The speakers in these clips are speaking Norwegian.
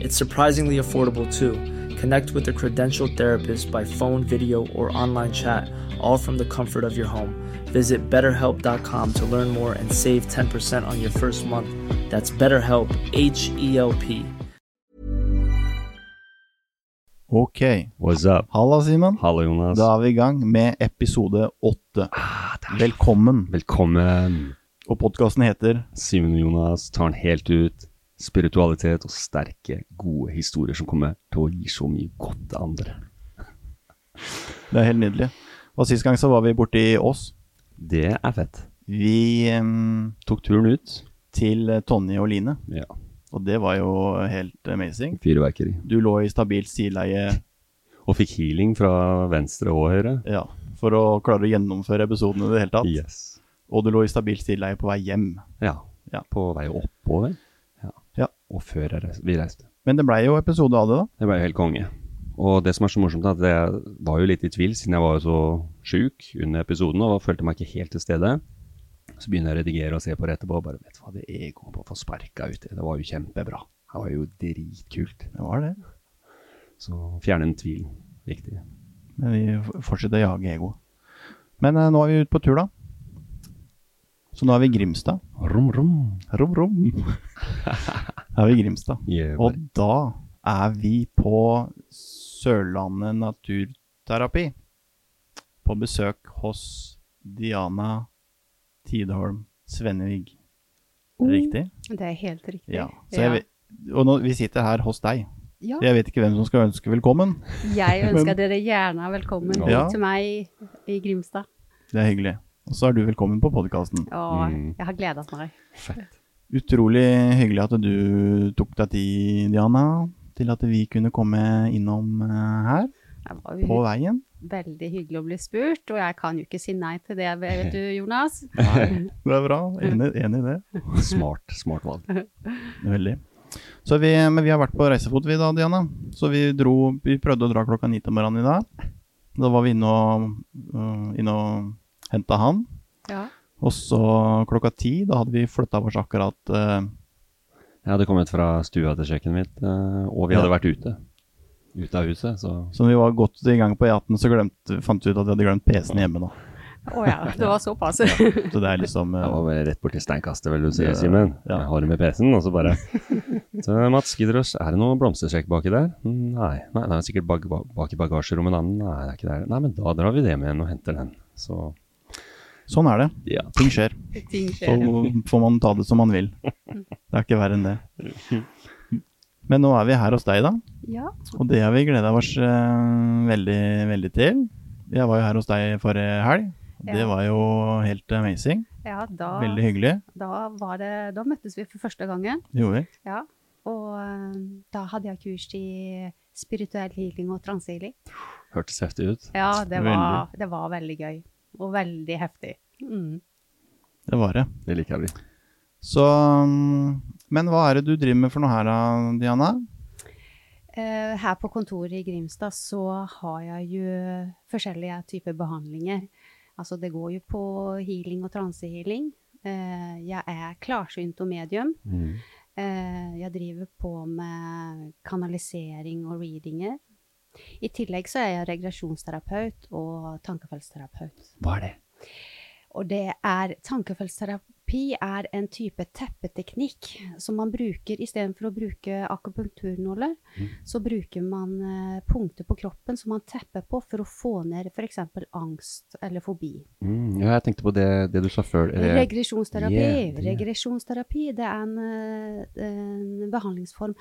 It's surprisingly affordable too. Connect with a credentialed therapist by phone, video, or online chat, all from the comfort of your home. Visit betterhelp.com to learn more and save 10% on your first month. That's BetterHelp, H E L P. Ok. What's up? Halla, Simen. Hallo, Jonas. Da er vi i gang med episode åtte. Ah, er Velkommen. Velkommen. Og podkasten heter Simen og Jonas tar den helt ut. Spiritualitet og sterke, gode historier som kommer til å gi så mye godt til andre. Det er helt nydelig. Og Sist gang så var vi borte i Ås. Det er fett. Vi um, Tok turen ut. til eh, Tonje og Line, Ja. og det var jo helt amazing. Fyrverkeri. Du lå i stabilt stileie Og fikk healing fra venstre og høyre. ja, for å klare å gjennomføre episoden i det hele tatt. Yes. Og du lå i stabilt stileie på vei hjem. Ja. Ja. På vei oppover. Ja. Og før reiste, vi reiste. Men det blei jo episode av det, da. Det ble jo helt konge. Og det som er så morsomt, er at jeg var jo litt i tvil, siden jeg var jo så sjuk under episoden og følte meg ikke helt til stede. Så begynner jeg å redigere og se på det etterpå, og bare vet du hva, det jeg kommer på å få sparka ut i, det var jo kjempebra. Det var jo dritkult. Det var det. Så fjerne en tvil, viktig. Men vi fortsetter å jage ego. Men eh, nå er vi ute på tur, da. Så nå er vi i Grimstad. Rom, rom. Rom, rom. Da er vi i Grimstad. Yeah, Og da er vi på Sørlandet Naturterapi. På besøk hos Diana Tideholm Svennevig. Er det riktig? Det er helt riktig. Ja. Så jeg, og nå, vi sitter her hos deg. Ja. Jeg vet ikke hvem som skal ønske velkommen. Jeg ønsker Men- dere gjerne velkommen Ja. til meg i Grimstad. Det er hyggelig. Og så er du velkommen på podkasten. Og Mm. jeg har gledet meg. Utrolig hyggelig at du tok deg tid, Diana, til at vi kunne komme innom eh, her på veien. veldig hyggelig å bli spurt, og jeg kan jo ikke si nei til det, vet du, Jonas. Nei, det er bra. Enig, enig i det. Smart, smart valg. Veldig. Så vi, men vi har vært på reisefot vi da, Diana. Så vi dro Vi prøvde å dra klokka ni om morgenen i dag. Da var vi inne og, uh, inne og henta han. Ja. Og så klokka ti, da hadde vi flytta oss akkurat uh, Jeg hadde kommet fra stua til kjøkkenet mitt, uh, og vi hadde Ja. vært ute. Ute av huset, så Så når vi var godt i gang på E18, så glemte, fant vi ut at vi hadde glemt PC-en hjemme nå. Å ja, det var såpass. Så det er liksom Jeg øh, var rett borti steinkastet, vil du si, Ja, Simen. ja. Jeg har det med PC-en, og så bare Så Mats, gidder oss, er det noe blomstersekk baki der? «Mm, Nei. Nei, det er sikkert bak, bak, bak i bagasjerommet en annen. Nei, det er ikke der. Nei, men da drar vi det med igjen og henter den. Så Sånn er det. ja. Ting skjer. Ting Så får man ta det som man vil. Det er ikke verre enn det. Men nå er vi her hos deg, da. Ja. Og det har vi gleda oss uh, veldig, veldig til. Jeg var jo her hos deg forrige helg. Det var jo helt amazing. ja, da, Veldig hyggelig. da, var det, da møttes vi for første gangen. Det gjorde vi. Ja. Og eh, da hadde jeg kurs i spirituell healing og transehealing. Hørtes heftig ut. Ja, det var, det var veldig gøy. Og veldig heftig. Mm. Det var det. Det liker jeg vi. Så mm, Men hva er det du driver med for noe her da, Diana? Eh, her på kontoret i Grimstad så har jeg jo forskjellige typer behandlinger. Altså det går jo på healing og transehealing. Eh, jeg er klarsynt og medium. Mm. Eh, jeg driver på med kanalisering og readinger. I tillegg så er jeg regresjonsterapeut og tankefeltsterapeut. Hva er det? Og det er Tankefeltsterapi er en type teppeteknikk som man bruker istedenfor å bruke akupunkturnåler. Så bruker man eh, punkter på kroppen som man tepper på for å få ned f.eks. angst eller fobi. Mm, ja, jeg tenkte på det, det du sa før. Regresjonsterapi. Yeah, yeah. Regresjonsterapi det er en, eh, en behandlingsform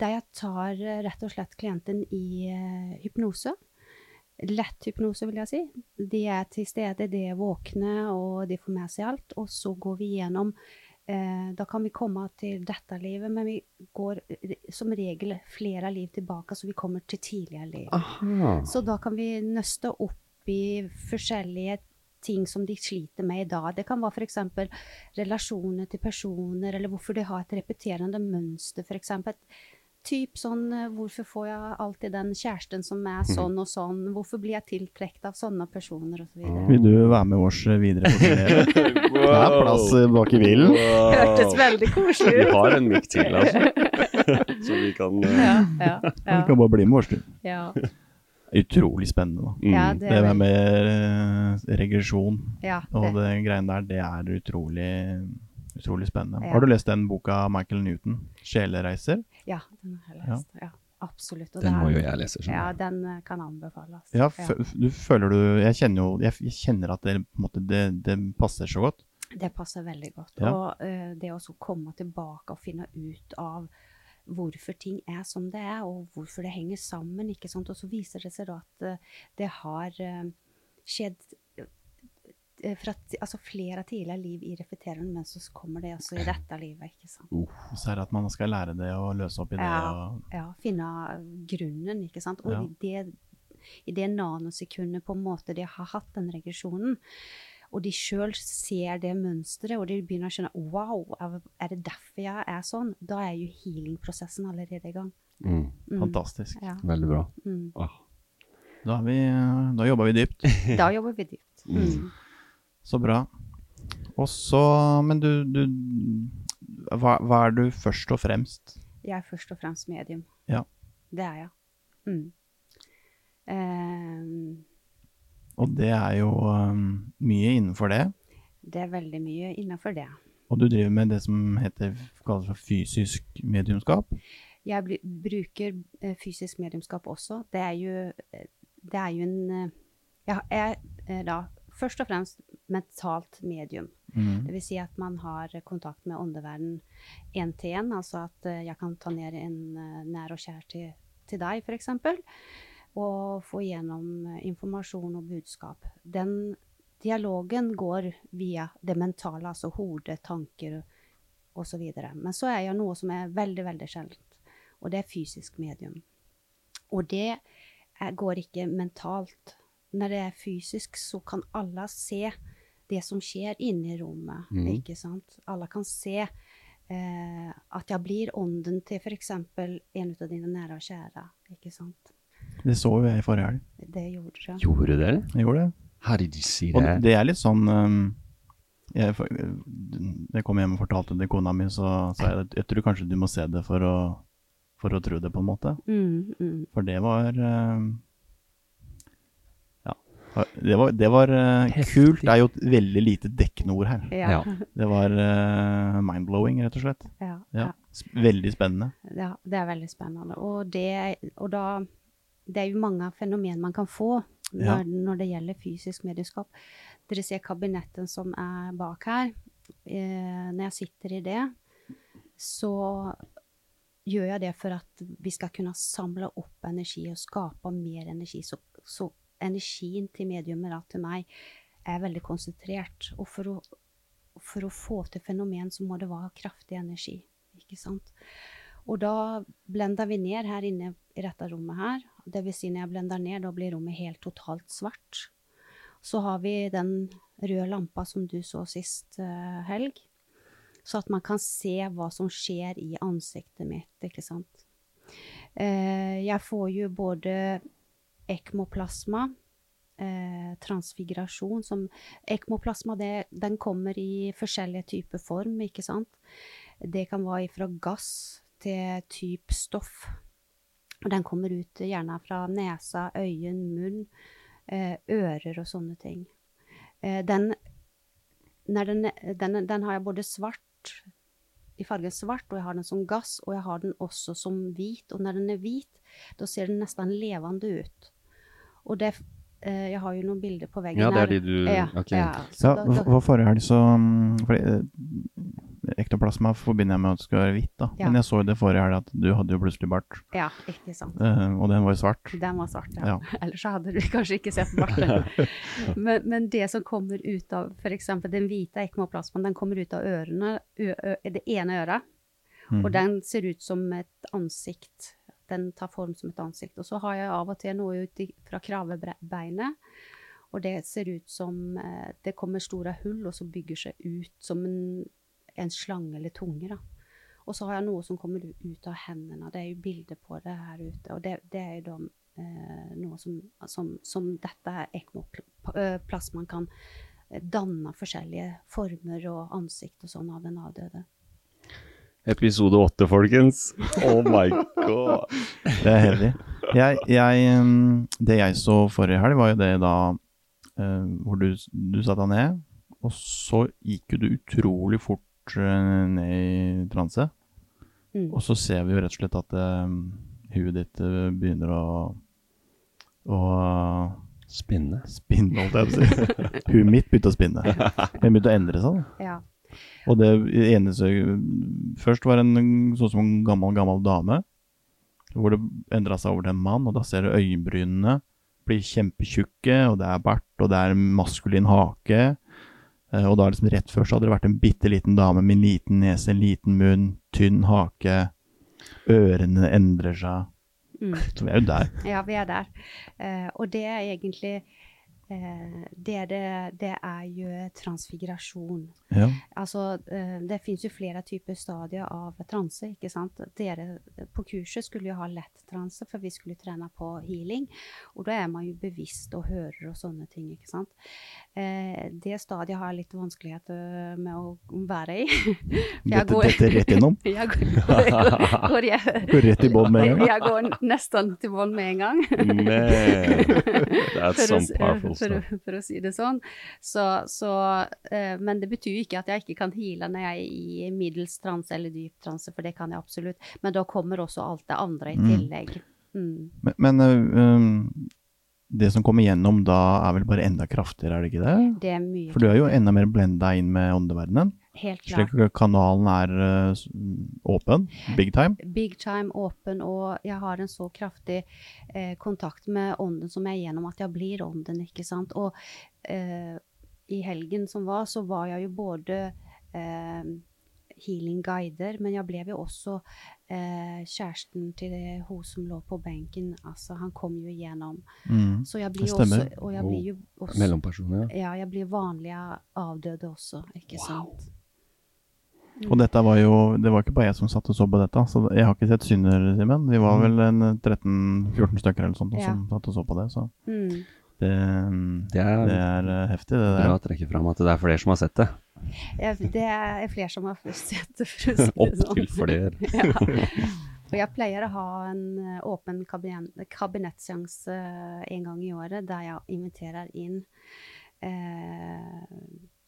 der jeg tar eh, rett og slett klienten i eh, hypnose. Lett hypnose, vil jeg si. De er til stede, de er våkne, og de får med seg alt. Og så går vi gjennom eh, Da kan vi komme til dette livet, men vi går eh, som regel flere liv tilbake, så vi kommer til tidligere liv. Aha. Så da kan vi nøste opp i forskjellige ting som de sliter med i dag. Det kan være f.eks. relasjoner til personer, eller hvorfor de har et repeterende mønster, f.eks. Typ sånn eh, Hvorfor får jeg alltid den kjæresten som er sånn og sånn? Hvorfor blir jeg tiltrukket av sånne personer, osv.? Vil du være med oss videre på turné? Det er plass eh, bak i bilen. Hørtes veldig koselig Vi har en mikk til, altså. Så vi kan uh... Ja, ja, ja. Vi kan bare bli med oss, du. ja. Utrolig spennende, da. mm. ja det Det er med, med eh, regresjon ja, og det, det greiene der, det er utrolig, utrolig spennende. Ja. Har du lest den boka av Michael Newton, 'Sjelereiser'? ja, den har jeg lest. Ja, absolutt. Og Den må jo jeg lese. Sånn. Ja, den eh, kan anbefales. Ja, f du føler du Jeg kjenner jo Jeg, kjenner at det, på en måte, det, det passer så godt. Det passer veldig godt. Ja. Og uh, det å komme tilbake og finne ut av hvorfor ting er som det er, og hvorfor det henger sammen. ikke sant? Og så viser det seg da at eh, det har skjedd fra ti- altså flere tidligere liv i repeterende, men så kommer det også i dette livet. ikke sant? Uh, så er det at man skal lære det og løse opp i det. Ja. Og, Ja, finne grunnen, ikke sant. Og Ja. i, det, i det nanosekundet på en måte de har hatt den regresjonen, og de sjøl ser det mønsteret, og de begynner å skjønne Wow, er- det derfor jeg er sånn? Da er jo healingprosessen allerede i gang. Mm. Mm. Fantastisk. Ja. Veldig bra. Mm. Åh. Da, vi, da jobber vi dypt. Da jobber vi dypt. Så bra. Og så Men du, du hva, hva er du først og fremst? Jeg er først og fremst medium. Ja. Det er jeg. Mm. Um, Og det er jo um, mye innenfor det. det er veldig mye innenfor det. Og du driver med det som heter kalles for fysisk mediumskap. Jeg bli- bruker eh, fysisk mediumskap også. Det er jo, eh, det er jo en Jeg er da først og fremst mentalt medium. Mm. Det vil si at man har kontakt med åndeverden én til én. Altså at eh, jeg kan ta ned en eh, nær og kjær til, til deg, f.eks. Og få gjennom eh, informasjon og budskap. Den dialogen går via det mentale, altså hode, tanker osv. Men så er jeg noe som er veldig, veldig sjeldent, og det er fysisk medium. Og det går ikke mentalt. Når det er fysisk, så kan alle se det som skjer inne i rommet. Mm. ikke sant? Alle kan se eh, at jeg blir ånden til f.eks. en av dine nære og kjære. ikke sant? Det så jo jeg i forrige helg. Det gjorde det. Gjorde det? Jeg gjorde det. Herregud, sier Og det. det er litt sånn um, jeg, jeg kom hjem og fortalte det til kona mi, så sa jeg at jeg tror kanskje du må se det for å, for å tro det, på en måte. Mm, mm. For det var um. Det var, det var uh, kult. Det er jo et veldig lite dekkende ord her. Ja. Det var uh, mind-blowing, rett og slett. ja, Ja. ja. Veldig spennende. Ja, det er veldig spennende. Og, det, og da Det er jo mange fenomen man kan få når, Ja. når det gjelder fysisk medieskap. Dere ser kabinetten som er bak her. Eh, når jeg sitter i det, så gjør jeg det for at vi skal kunne samle opp energi og skape mer energi. Så, så energien til mediumet, da, til meg, er veldig konsentrert. Og for å, for å få til fenomen, så må det være kraftig energi. Ikke sant? Og da blender vi ned her inne i dette rommet her. Vil si når jeg blender ned, da blir rommet helt totalt svart. Så har vi den røde lampa som du så sist uh, helg. Så at man kan se hva som skjer i ansiktet mitt, ikke sant. Uh, jeg får jo både ekmoplasma, eh, transfigurasjon som Ekmoplasma det, den kommer i forskjellige typer form, ikke sant. Det kan være fra gass til type stoff. Den kommer ut gjerne fra nesa, øyen, munn, eh, ører og sånne ting. Eh, den, den, den, den har jeg både svart, i fargen svart, og jeg har den som gass, og jeg har den også som hvit. Og når den er hvit, da ser den nesten levende ut. Og det, eh, jeg har jo noen bilder på veggen Ja, det er de du ja, Okay. ja, så Ja, da- for forrige helg så mm, fordi, eh, Ektoplasma forbinder jeg med at det skal være hvitt, da. Ja. Men jeg så jo det forrige helg at du hadde jo plutselig bart. ja, ikke sant. Uh, og den var jo svart. Den var svart, ja. Ja. Ellers så hadde du kanskje ikke sett barten. men, men det som kommer ut av f.eks. den hvite ekmoplasmaen, den kommer ut av ørene, ø, ø, det ene øret. Mm. Og den ser ut som et ansikt. Den tar form som et ansikt. Og så har jeg av og til noe ut fra kravebeinet. Og det ser ut som eh, Det kommer store hull, og så bygger seg ut som en, en slange eller tunge. da. Og så har jeg noe som kommer ut av hendene. Det er jo bilder på det her ute. Og det, det er jo da eh, noe som, som, som dette ekmoplasmaen kan eh, danne forskjellige former og ansikt og sånn av den avdøde. Episode åtte, folkens. Oh my god. Det er heavy. Jeg, jeg, mm, det jeg så forrige helg, var jo det da eh, hvor du, du satte deg ned, og så gikk jo du utrolig fort eh, ned i transe. Mm. Og så ser vi jo rett og slett at uh, huet ditt eh, begynner å, å Spinne. spinne, holdt jeg på å si. Huet mitt begynte å spinne. Det begynte å endre seg. Sånn. Ja. Og det eneste Først var det en sånn som en gammel, gammel dame. Hvor det endra seg over til en mann, og da ser du øyenbrynene blir kjempetjukke, og det er bart, og det er maskulin hake. Eh, Og da liksom rett før så hadde det vært en bitte liten dame med en liten nese, en liten munn, tynn hake. Ørene endrer seg. Mm. Så vi er jo der. Ja, vi er der. Eh, og det er egentlig det, er det, det er jo transfigurasjon. Ja. Altså, eh, det finnes jo flere typer stadier av transe, ikke sant? Dere på kurset skulle jo ha lett transe, for vi skulle trene på healing. Og da er man jo bevisst og hører og sånne ting, ikke sant? Eh, det stadiet har jeg litt vanskeligheter med å være i. For går, Dette, dette rett innom. Jeg går, går, går, jeg, Går rett i bånn med en gang. Jeg går nesten til bånn med en gang. Man, that's some powerful for, for å si det sånn. Så, så, eh, men det betyr jo ikke at jeg ikke kan heale når jeg er i middels transe eller dyp transe, for det kan jeg absolutt. Men da kommer også alt det andre i Mm. tillegg. Mm. Men, men øh, um, det som kommer gjennom da, er vel bare enda kraftigere, er det ikke det? Det er mye For du er jo enda mer blenda inn med åndeverdenen. Helt klart. Slik at kanalen er s- åpen, big time. Big time, åpen, og jeg har en så kraftig eh, kontakt med ånden som jeg er gjennom at jeg blir ånden, ikke sant. Og eh, i helgen som var, så var jeg jo både eh, healing guider, men jeg ble jo også eh, kjæresten til det, hun som lå på benken. Altså, han kom jo igjennom. Mm. Så jeg blir Det stemmer. også, og jeg blir jo også Mellomperson, ja. Ja, jeg blir vanlig avdøde også, ikke sant. Og dette var jo Det var ikke bare jeg som satt og så på dette. Så jeg har ikke sett synder, Simen. Vi var vel en 13-14 stykker eller sånt Ja. som satt og så på det. Så Mm. det, mm, Det er det er øh, heftig, det bra der. å trekke fram at det er flere som har sett det. Ja, det er flere som har sett det, for å si det sånn. Opptil flere. ja. Og jeg pleier å ha en eh, åpen kabin- kabinettseanse eh, en gang i året, der jeg inviterer inn eh,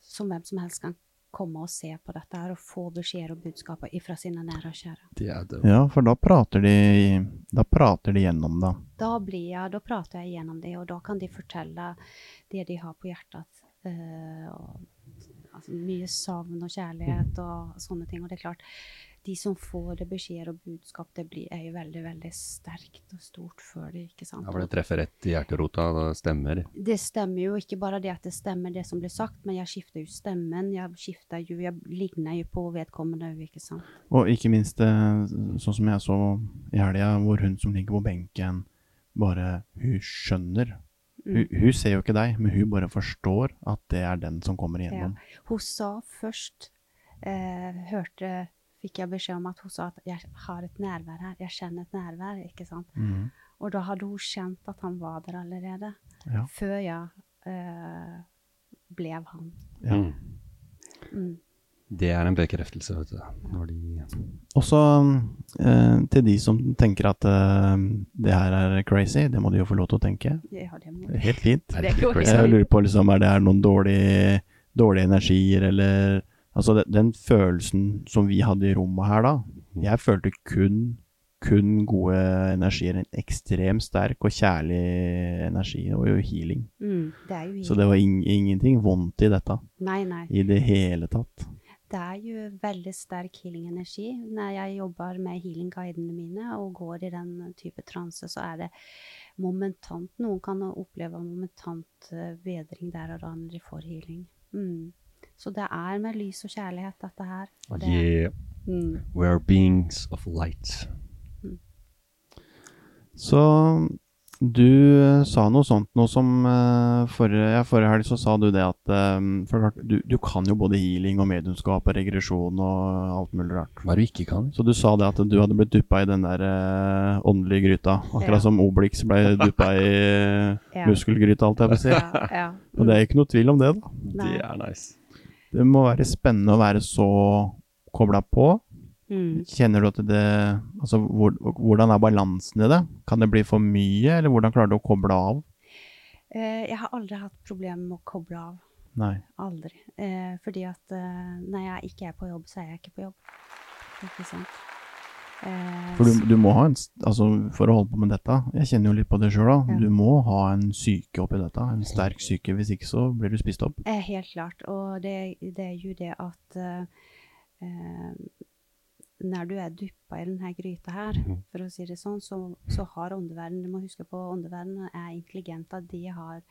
som hvem som helst kan komme og se på dette her og få beskjeder og budskaper fra sine nære og kjære. Det er det. Ja, for da prater de Da prater de gjennom det. Da, blir jeg, da prater jeg gjennom det, og da kan de fortelle det de har på hjertet. Uh, og, altså, mye savn og kjærlighet og sånne ting. Og det er klart, de som får det beskjeder og budskap, det blir, er jo veldig, veldig sterkt og stort for det, ikke sant? Ja, for det treffer rett i hjerterota, det stemmer. Det stemmer jo ikke bare det at det stemmer det som blir sagt, men jeg skifter jo stemmen. Jeg skifter jo, jeg ligner jo på vedkommende òg, ikke sant. Og ikke minst eh, sånn som jeg så i helga, hvor hun som ligger på benken, bare Hun skjønner. Hun, hun ser jo ikke deg, men hun bare forstår at det er den som kommer igjennom. Hun sa først eh, Hørte Fikk jeg beskjed om at hun sa at 'jeg har et nærvær her'. Jeg kjenner et nærvær, ikke sant. Mm. Og da hadde hun kjent at han var der allerede. Ja. Før jeg eh, ble han. Ja. Mm. Mm. Det er en bekreftelse, vet du. Når de Også eh, til de som tenker at eh, det her er crazy, det må de jo få lov til å tenke. Ja, det må Helt fint. Det er. Jeg lurer på liksom, er det her noen dårlige, dårlige energier, eller Altså, den, den følelsen som vi hadde i rommet her da, jeg følte kun, kun gode energier. En ekstremt sterk og kjærlig energi, og jo healing. Mm, det er jo Så det var in ingenting vondt i dette, Nei, nei. i det hele tatt. Det er jo veldig sterk healing-energi. Når jeg jobber med healing-guidene mine og går i den type transe, så er det momentant Noen kan oppleve momentant eh, bedring der og da når de får healing. Mm. Så det er med lys og kjærlighet, dette her. Og det, Yeah, mm, we are beings of light. Så du eh, sa noe sånt noe som uh, forrige, ja, forrige helg så sa du det at um, for klart, du, du kan jo både healing og mediumskap og regresjon og alt mulig rart. Hva du ikke kan? Så du sa det at du hadde blitt duppa i den der uh, åndelige gryta. Akkurat Ja. som Obelix ble duppa i Ja. muskelgryta, alt jeg vil si. ja, ja. Og det er ikke noe tvil om det, da. Nei. Det er nice. Det må være spennende å være så kobla på. Mm. Kjenner du at det Altså, hvor, hvordan er balansen i det? Kan det bli for mye, eller hvordan klarer du å koble av? Eh, jeg har aldri hatt problemer med å koble av. Nei. Aldri. Eh, fordi at eh, når jeg ikke er på jobb, så er jeg ikke på jobb. Ikke sant? Eh, For du, du må ha en Altså, for å holde på med dette Jeg kjenner jo litt på det sjøl, da. Ja. Du må ha en syke oppi dette. En sterk syke. Hvis ikke så blir du spist opp. Eh, helt klart. Og det, det er jo det at eh, eh, når du er duppa i denne gryta her, for å si det sånn, så, så har åndeverdenen Du må huske på åndeverdenen er intelligent. at De har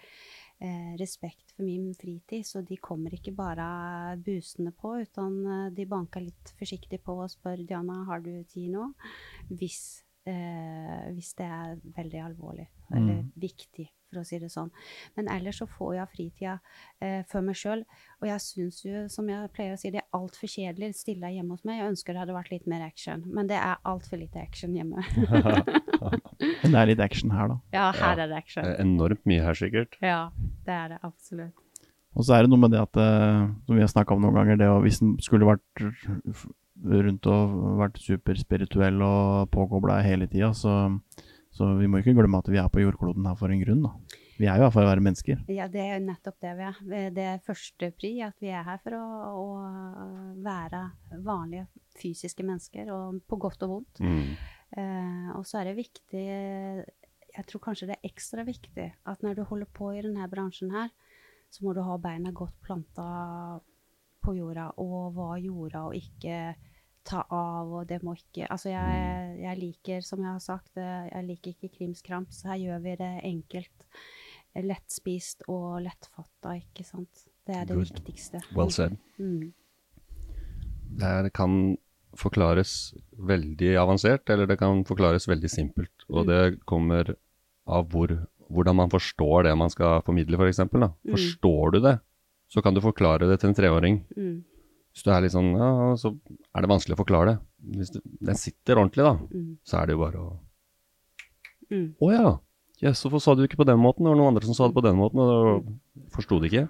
eh, respekt for min fritid, så de kommer ikke bare busende på, utan eh, de banker litt forsiktig på og spør Diana, har du tid nå? Hvis, eh, hvis det er veldig alvorlig eller viktig, for å si det sånn. Men ellers så får jeg fritida eh, for meg sjøl. Og jeg syns jo, som jeg pleier å si, det er altfor kjedelig stille hjemme hos meg. Jeg ønsker det hadde vært litt mer action, men det er altfor lite action hjemme. Men det er litt action her, da. ja, her er det action. Enormt mye her, sikkert. Ja, det er det absolutt. Og så er det noe med det at, eh, som vi har snakka om noen ganger, det å hvis den skulle vært rundt og vært superspirituell og påkobla hele tida, så, så vi må ikke glemme at vi er på jordkloden her for en grunn, da. Vi er jo her for å være mennesker. Ja, det er jo nettopp det vi er. Det er første pri, at vi er her for å, å være vanlige fysiske mennesker, og på godt og vondt. Mm. Eh, og så er det viktig Jeg tror kanskje det er ekstra viktig at når du holder på i denne bransjen her, så må du ha beina godt planta på jorda, og hva jorda, og ikke ta av, og det må ikke Altså, jeg, jeg liker, som jeg har sagt, eh, jeg liker ikke krimskrams. Her gjør vi det enkelt. Lettspist og lettfatta, ikke sant. Det er det Good. viktigste. Well said. Mm. Det her kan forklares veldig avansert, eller det kan forklares veldig simpelt. Og det kommer av hvor, hvordan man forstår det man skal formidle, f.eks. For Forstår du det, så kan du forklare det til en treåring. Mm. Hvis du er litt sånn, ja, så er det vanskelig å forklare det. Hvis du, den sitter ordentlig, da, Mm. så er det jo bare å Mm. Å ja! Yes, hvorfor sa du ikke på den måten? Det var noen andre som sa det på den måten, og da forsto de ikke.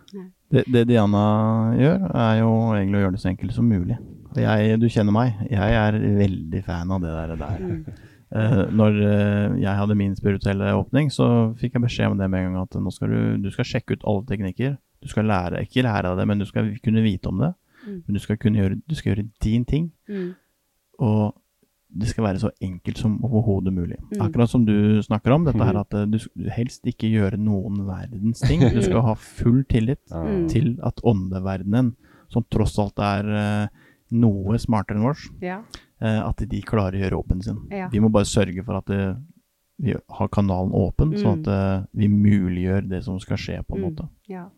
Det, det Diana gjør, er jo egentlig å gjøre det så enkelt som mulig. Jeg, du kjenner meg, jeg er veldig fan av det der. der. Eh, når uh, jeg hadde min spirituelle åpning, så fikk jeg beskjed om det med en gang at nå skal du, du skal sjekke ut alle teknikker. Du skal lære, ikke lære av det, men du skal kunne vite om det. Men du skal kunne gjøre, du skal gjøre din ting. Mm. Og det skal være så enkelt som overhodet mulig. Mm. Akkurat som du snakker om, dette her at eh, du helst ikke gjøre noen verdens ting. Du skal ha full tillit Mm. til at åndeverdenen, som tross alt er eh, noe smartere enn vårs, Ja. eh, at de klarer å gjøre jobben sin. Ja. Vi må bare sørge for at det, vi har kanalen åpen, sånn at vi muliggjør det som skal skje, på en Mm. måte. Ja.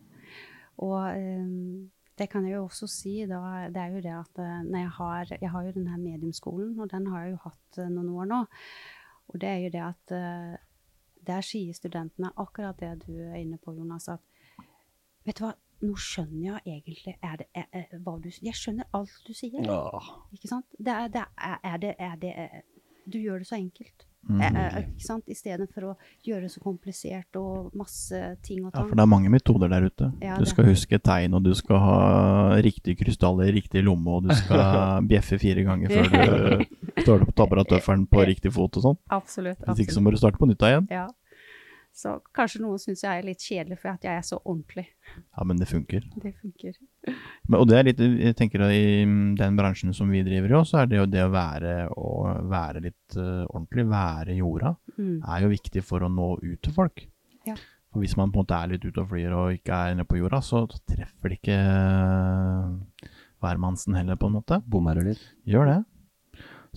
Og ehm, det kan jeg jo også si, da, det er jo det at eh, når jeg har Jeg har jo den her mediumskolen, og den har jeg jo hatt eh, noen år nå. Og det er jo det at eh, der sier studentene akkurat det du er inne på, Jonas, at Vet du hva, nå skjønner jeg egentlig er det, er, er, hva du Jeg skjønner alt du sier. Ikke sant? Det det er det, er det Du gjør det så enkelt. Mm. Eh, ikke sant? Istedenfor å gjøre det så komplisert og masse ting og Ja, for det er mange metoder der ute. Ja, du det- skal huske tegn, og du skal ha riktige krystaller i riktig lomme, og du skal bjeffe fire ganger før du står opp og tapper av tøffelen på riktig fot og sånn. Absolutt. Hvis ikke så må du starte på nytt igjen. Ja. Så kanskje noen syns jeg er litt kjedelig for at jeg er så ordentlig. Ja, men det funker. Det funker. Men, og det er litt, jeg tenker at i den bransjen som vi driver i også, så er det jo det å være, å være litt uh, ordentlig, være jorda, Mm. er jo viktig for å nå ut til folk. Ja. For hvis man på en måte er litt ute og flyr og ikke er nede på jorda, så treffer det ikke eh, hvermannsen heller, på en måte. Bommer du litt? Gjør det.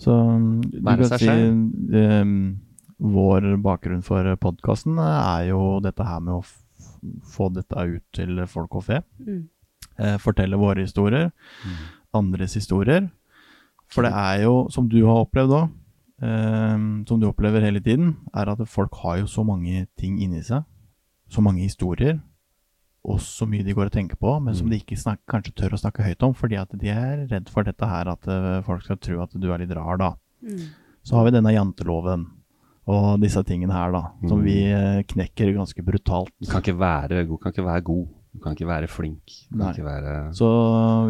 Så du Være seg sjøl? si Vår bakgrunn for podkasten er jo dette her med å f få dette ut til folk og fe. Mm. Eh, fortelle våre historier, Mm. andres historier. For det er jo, som du har opplevd òg, eh, som du opplever hele tiden, er at folk har jo så mange ting inni seg. Så mange historier. Og så mye de går og tenker på, men som Mm. de ikke snakker, kanskje tør å snakke høyt om, fordi at de er redd for dette her, at eh, folk skal tro at du er litt rar, da. Mm. Så har vi denne janteloven og disse tingene her, da, som Mm. vi eh, knekker ganske brutalt. Du kan ikke være god. Kan ikke være god. Du kan ikke være flink. Ikke være Så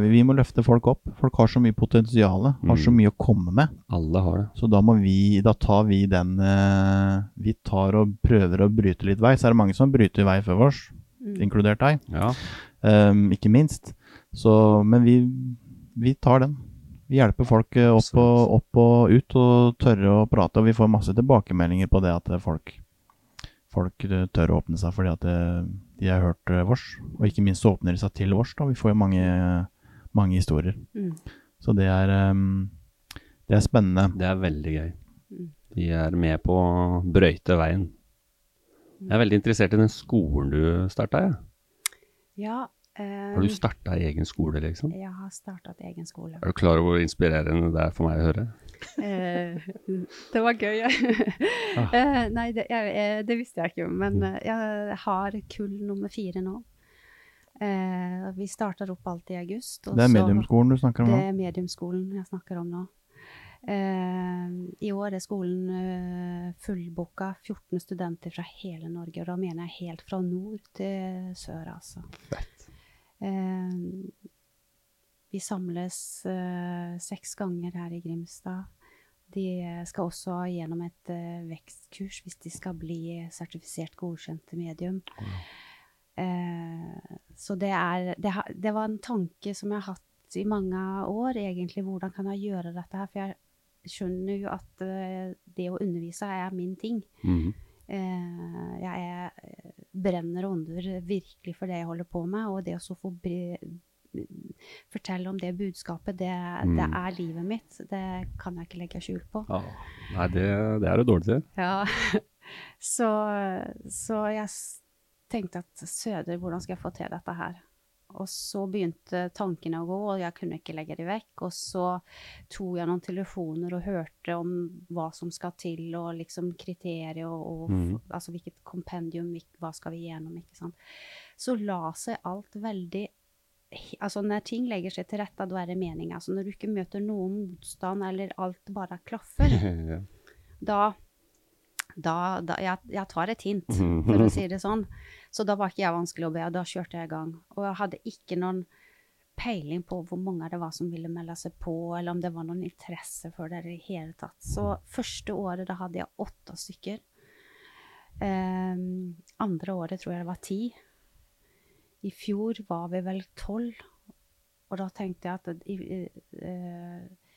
vi må løfte folk opp. Folk har så mye potensial, har så Mm. mye å komme med. Alle har det. Så da må vi, da tar vi den eh, Vi tar og prøver å bryte litt vei. Så er det mange som bryter vei før oss, Mm. inkludert deg, Ja. Um, ikke minst. Så, men vi, vi tar den. Vi hjelper folk eh, opp og, opp og ut og tørre å prate, og vi får masse tilbakemeldinger på det at eh, folk Folk eh, tør å åpne seg fordi at de har hørt vårs, og ikke minst så åpner de seg til vårs. da, Vi får jo mange, mange historier. Mm. Så det er, det er spennende. Det er veldig gøy. Mm. De er med på å brøyte veien. Jeg er veldig interessert i den skolen du starta, ja. Ja. Eh, Har du starta egen skole, liksom? Jeg har startet egen skole. Er du klar over hvor inspirerende det er for meg å høre? uh, det var gøy. Ah. Eh, nei, det, jeg, det visste jeg ikke, men uh, jeg har kull nummer fire nå. Eh, vi starter opp alt i august. og Det er mediumskolen du snakker om nå? Det er mediumskolen jeg snakker om nå. Eh, I år er skolen uh, fullbooka. 14 studenter fra hele Norge, og da mener jeg helt fra nord til sør, altså. Eh, vi samles eh, seks ganger her i Grimstad. De skal også gjennom et eh, vekstkurs hvis de skal bli sertifisert godkjente medium. Eh, så det er det, det var en tanke som jeg har hatt i mange år, egentlig. Hvordan kan jeg gjøre dette her? For jeg skjønner jo at eh, det å undervise er min ting. Mm Eh, jeg brenner brenner under virkelig for det jeg holder på med, og det å så få fortelle om det budskapet, det, det Mm. er livet mitt. Det kan jeg ikke legge skjul på. Ja. Nei, det, det er du dårlig til. Ja. Så, så jeg tenkte at søder, hvordan skal jeg få til dette her? Og så begynte tankene å gå, og jeg kunne ikke legge dem vekk. Og så tok jeg noen telefoner og hørte om hva som skal til, og liksom kriterier, og, og mm. altså hvilket kompendium, hva skal vi gjennom, ikke sant. Så la seg alt veldig Altså når ting legger seg til rette, da er det meninga. Altså når du ikke møter noen motstand, eller alt bare klaffer, da, da, da jeg, jeg tar et hint, for å si det sånn. Så da var ikke jeg vanskelig å be, og da kjørte jeg i gang. Og jeg hadde ikke noen peiling på hvor mange det var som ville melde seg på, eller om det var noen interesse for det i det hele tatt. Så første året da hadde jeg åtte stykker. Um, andre året tror jeg det var ti. I fjor var vi vel tolv. Og da tenkte jeg at uh, uh,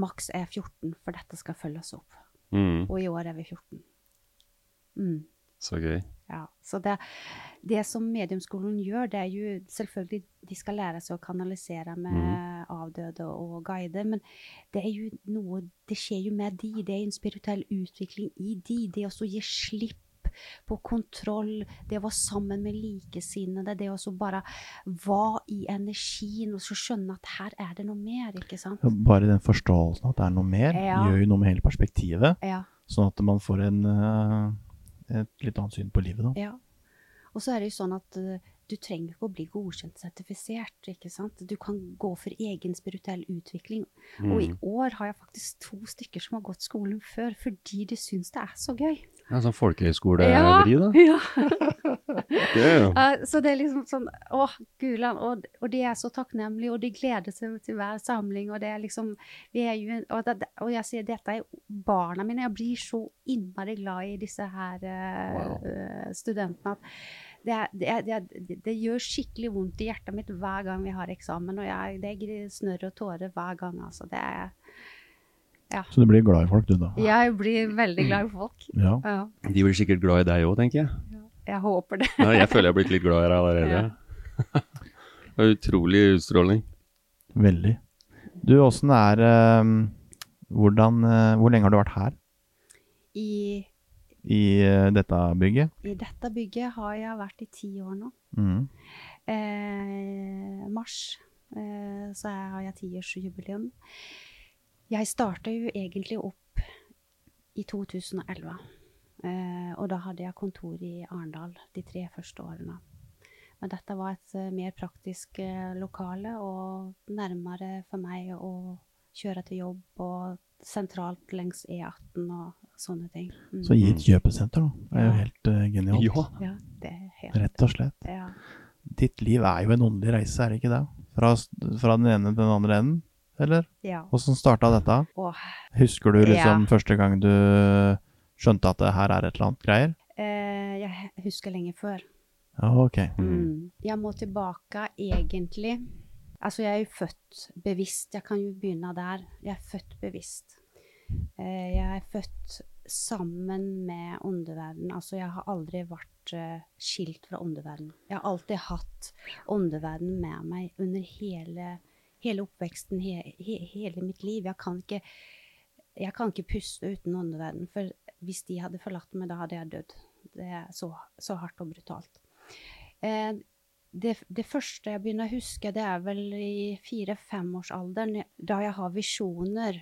maks er 14, for dette skal følges opp. Mm. Og i år er vi 14. Mm, Så gøy. ja. Så det, det som mediumskolen gjør, det er jo selvfølgelig De skal lære seg å kanalisere med avdøde og guide, men det er jo noe Det skjer jo med de. Det er en spirituell utvikling i de. Det å gi slipp på kontroll, det å være sammen med likesinnede, det å bare være i energien og så skjønne at her er det noe mer, ikke sant? Bare den forståelsen at det er noe mer, Ja. gjør jo noe med hele perspektivet. Ja. Sånn at man får en, eh, et litt annet syn på livet. da. Ja. Og så er det jo sånn at eh, du trenger ikke å bli godkjent sertifisert. ikke sant? Du kan gå for egen spirituell utvikling. Og i år har jeg faktisk to stykker som har gått skolen før fordi de syns det er så gøy. Ja, sånn folkehøyskolevri, da. ja. Det jo Eh, så det er liksom sånn Å, gulan. Og, og de er så takknemlige, og de gleder seg til hver samling. Og det er liksom vi er jo, og, det, og jeg sier dette er barna mine. Jeg blir så innmari glad i disse her eh, eh, studentene at det, er, det, er, det, er, det, det gjør skikkelig vondt i hjertet mitt hver gang vi har eksamen. Og jeg, det er snørr og tårer hver gang. Altså. Det er, Så du blir glad i folk, du, da? jeg blir veldig glad i folk. Ja. Ja, De blir sikkert glad i deg òg, tenker jeg. jeg håper det. Nei, jeg føler jeg har blitt litt glad i deg allerede. Det er utrolig utstråling. Veldig. Du, åssen er um, hvordan, uh, Hvor lenge har du vært her I, i uh, dette bygget? I dette bygget har jeg vært i ti år nå. Mm. eh, mars eh, så har jeg tiårsjubileum. Jeg starta jo egentlig opp i 2011. Eh, og da hadde jeg kontor i Arendal de tre første årene. Men dette var et eh, mer praktisk eh, lokale og nærmere for meg å kjøre til jobb og sentralt langs E18 og sånne ting. Mm. Så gi et kjøpesenter, da. Det er jo helt uh, genialt. Ja. Ja, det er helt Rett og slett. Ja. Ditt liv er jo en åndelig reise, er det ikke det? Fra, fra den ene til den andre enden, eller? ja. Åssen starta dette? Åh, Husker du liksom Ja. første gang du skjønte at det her er et eller annet greier? eh, jeg husker lenge før. Ja, ok. Mm. Jeg må tilbake egentlig Altså, jeg er jo født bevisst. Jeg kan jo begynne der. Jeg er født bevisst. Eh, jeg er født sammen med åndeverdenen. Altså, jeg har aldri vært uh, skilt fra åndeverdenen. Jeg har alltid hatt åndeverdenen med meg under hele, hele oppveksten, he, he, hele mitt liv. Jeg kan, ikke, jeg kan ikke puste uten åndeverden, for hvis de hadde forlatt meg, da hadde jeg dødd. Det er så, så hardt og brutalt. Eh, det, det første jeg begynner å huske, det er vel i fire-femårsalderen, da jeg har visjoner.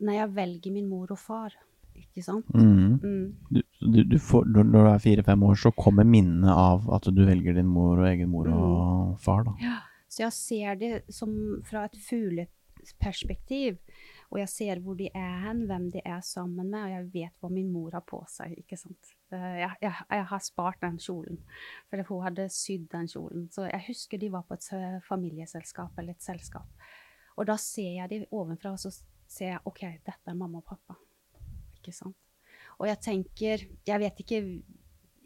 Når jeg velger min mor og far. Ikke sant? Mm. Mm. Du, du, du får, når du er fire-fem år, så kommer minnet av at du velger din mor og egen mor og far, da. Så jeg ser det som fra et fugleperspektiv. Og jeg ser hvor de er hen, hvem de er sammen med, og jeg vet hva min mor har på seg. ikke sant? Eh, Jeg, jeg, jeg har spart den kjolen, for hun hadde sydd den kjolen. Så jeg husker de var på et eh, familieselskap eller et selskap. Og da ser jeg de ovenfra, og så ser jeg OK, dette er mamma og pappa. Ikke sant? Og jeg tenker Jeg vet ikke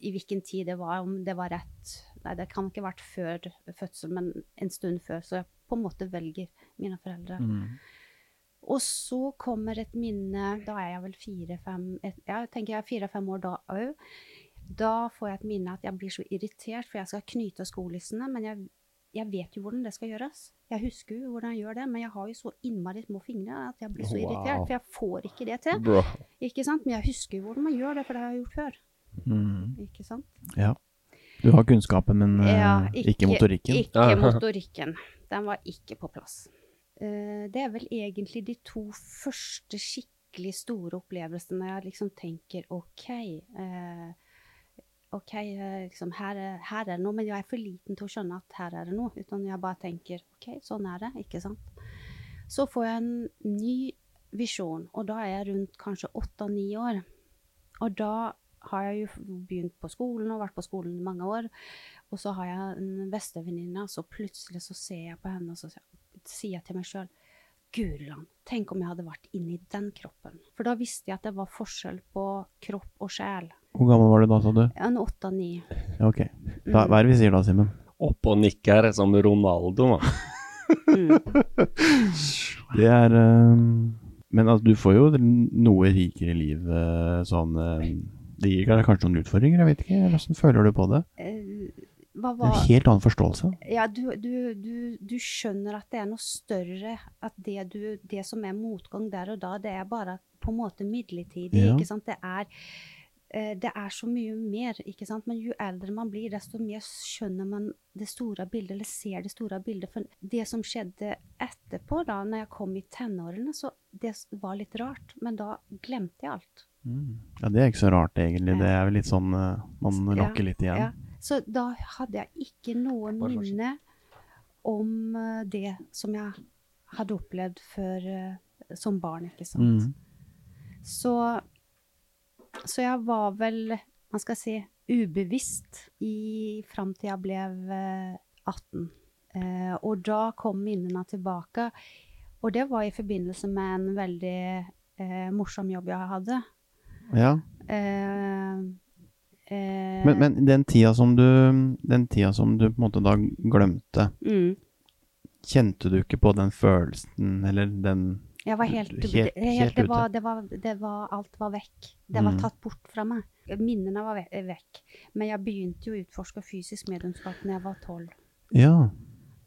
i hvilken tid det var, om det var rett Nei, det kan ikke ha vært før fødsel, men en stund før. Så jeg på en måte velger mine foreldre. Mm. Og så kommer et minne Da er jeg vel fire-fem Jeg tenker jeg er fire-fem år da òg. Da får jeg et minne at jeg blir så irritert, for jeg skal knyte skolissene, men jeg, jeg vet jo hvordan det skal gjøres. Jeg husker jo hvordan jeg gjør det, men jeg har jo så innmari små fingre at jeg blir så Wow. irritert, for jeg får ikke det til. Bra. Ikke sant? Men jeg husker jo hvordan man gjør det, for det har jeg gjort før. Mm. Ikke sant? Ja. Du har kunnskapen, men eh, Ja, ikke, motorikken. Ikke motorikken. Den var ikke på plass. Eh, det er vel egentlig de to første skikkelig store opplevelsene jeg liksom tenker OK eh, OK, liksom, her, er- her er det noe, men jeg er for liten til å skjønne at her er det noe. Uten jeg bare tenker OK, sånn er det. Ikke sant? Så får jeg en ny visjon, og da er jeg rundt kanskje åtte-ni år. Og da har jeg jo begynt på skolen og vært på skolen i mange år. Og så har jeg en bestevenninne, så plutselig så ser jeg på henne og så sier jeg til meg sjøl Gudland, tenk om jeg hadde vært inni den kroppen. For da visste jeg at det var forskjell på kropp og sjel. Hvor gammel var du da, sa du? En åtte-ni. Ok. Da, hva er det vi sier da, Simen? Opp og nikker som Ronaldo, da. Det er um, Men altså, du får jo noe rikere liv eh, sånn eh, Det gir kanskje noen utfordringer, jeg vet ikke. Hvordan føler du på det? Eh, hva var en helt annen forståelse. Ja, du, du, du, du skjønner at det er noe større. At det, du, det som er motgang der og da, det er bare på en måte midlertidig. Ja. ikke sant? Det er, eh, det er så mye mer. ikke sant? Men jo eldre man blir, desto mer skjønner man det store bildet, eller ser det store bildet. For det som skjedde etterpå, da når jeg kom i tenårene, så det var litt rart. Men da glemte jeg alt. Ja, Det er ikke så rart, egentlig. Det er vel litt sånn eh, Man Ja, litt igjen. Ja. Så da hadde jeg ikke noe minne om eh, det som jeg hadde opplevd før eh, som barn, ikke sant. Mm. Så, så jeg var vel, man skal si, ubevisst i, fram til jeg ble eh, 18. Eh, og da kom minnene tilbake. Og det var i forbindelse med en veldig eh, morsom jobb jeg hadde. Ja. Eh, eh, Men, men den tida som du Den tida som du på en måte da glemte, mm, kjente du ikke på den følelsen, eller den jeg var helt, Helt- helt, helt det, var, det, var, det var Alt var vekk. Det var Mm. tatt bort fra meg. Minnene var ve- vekk. Men jeg begynte jo å utforske fysisk medlemskap da jeg var tolv. Ja,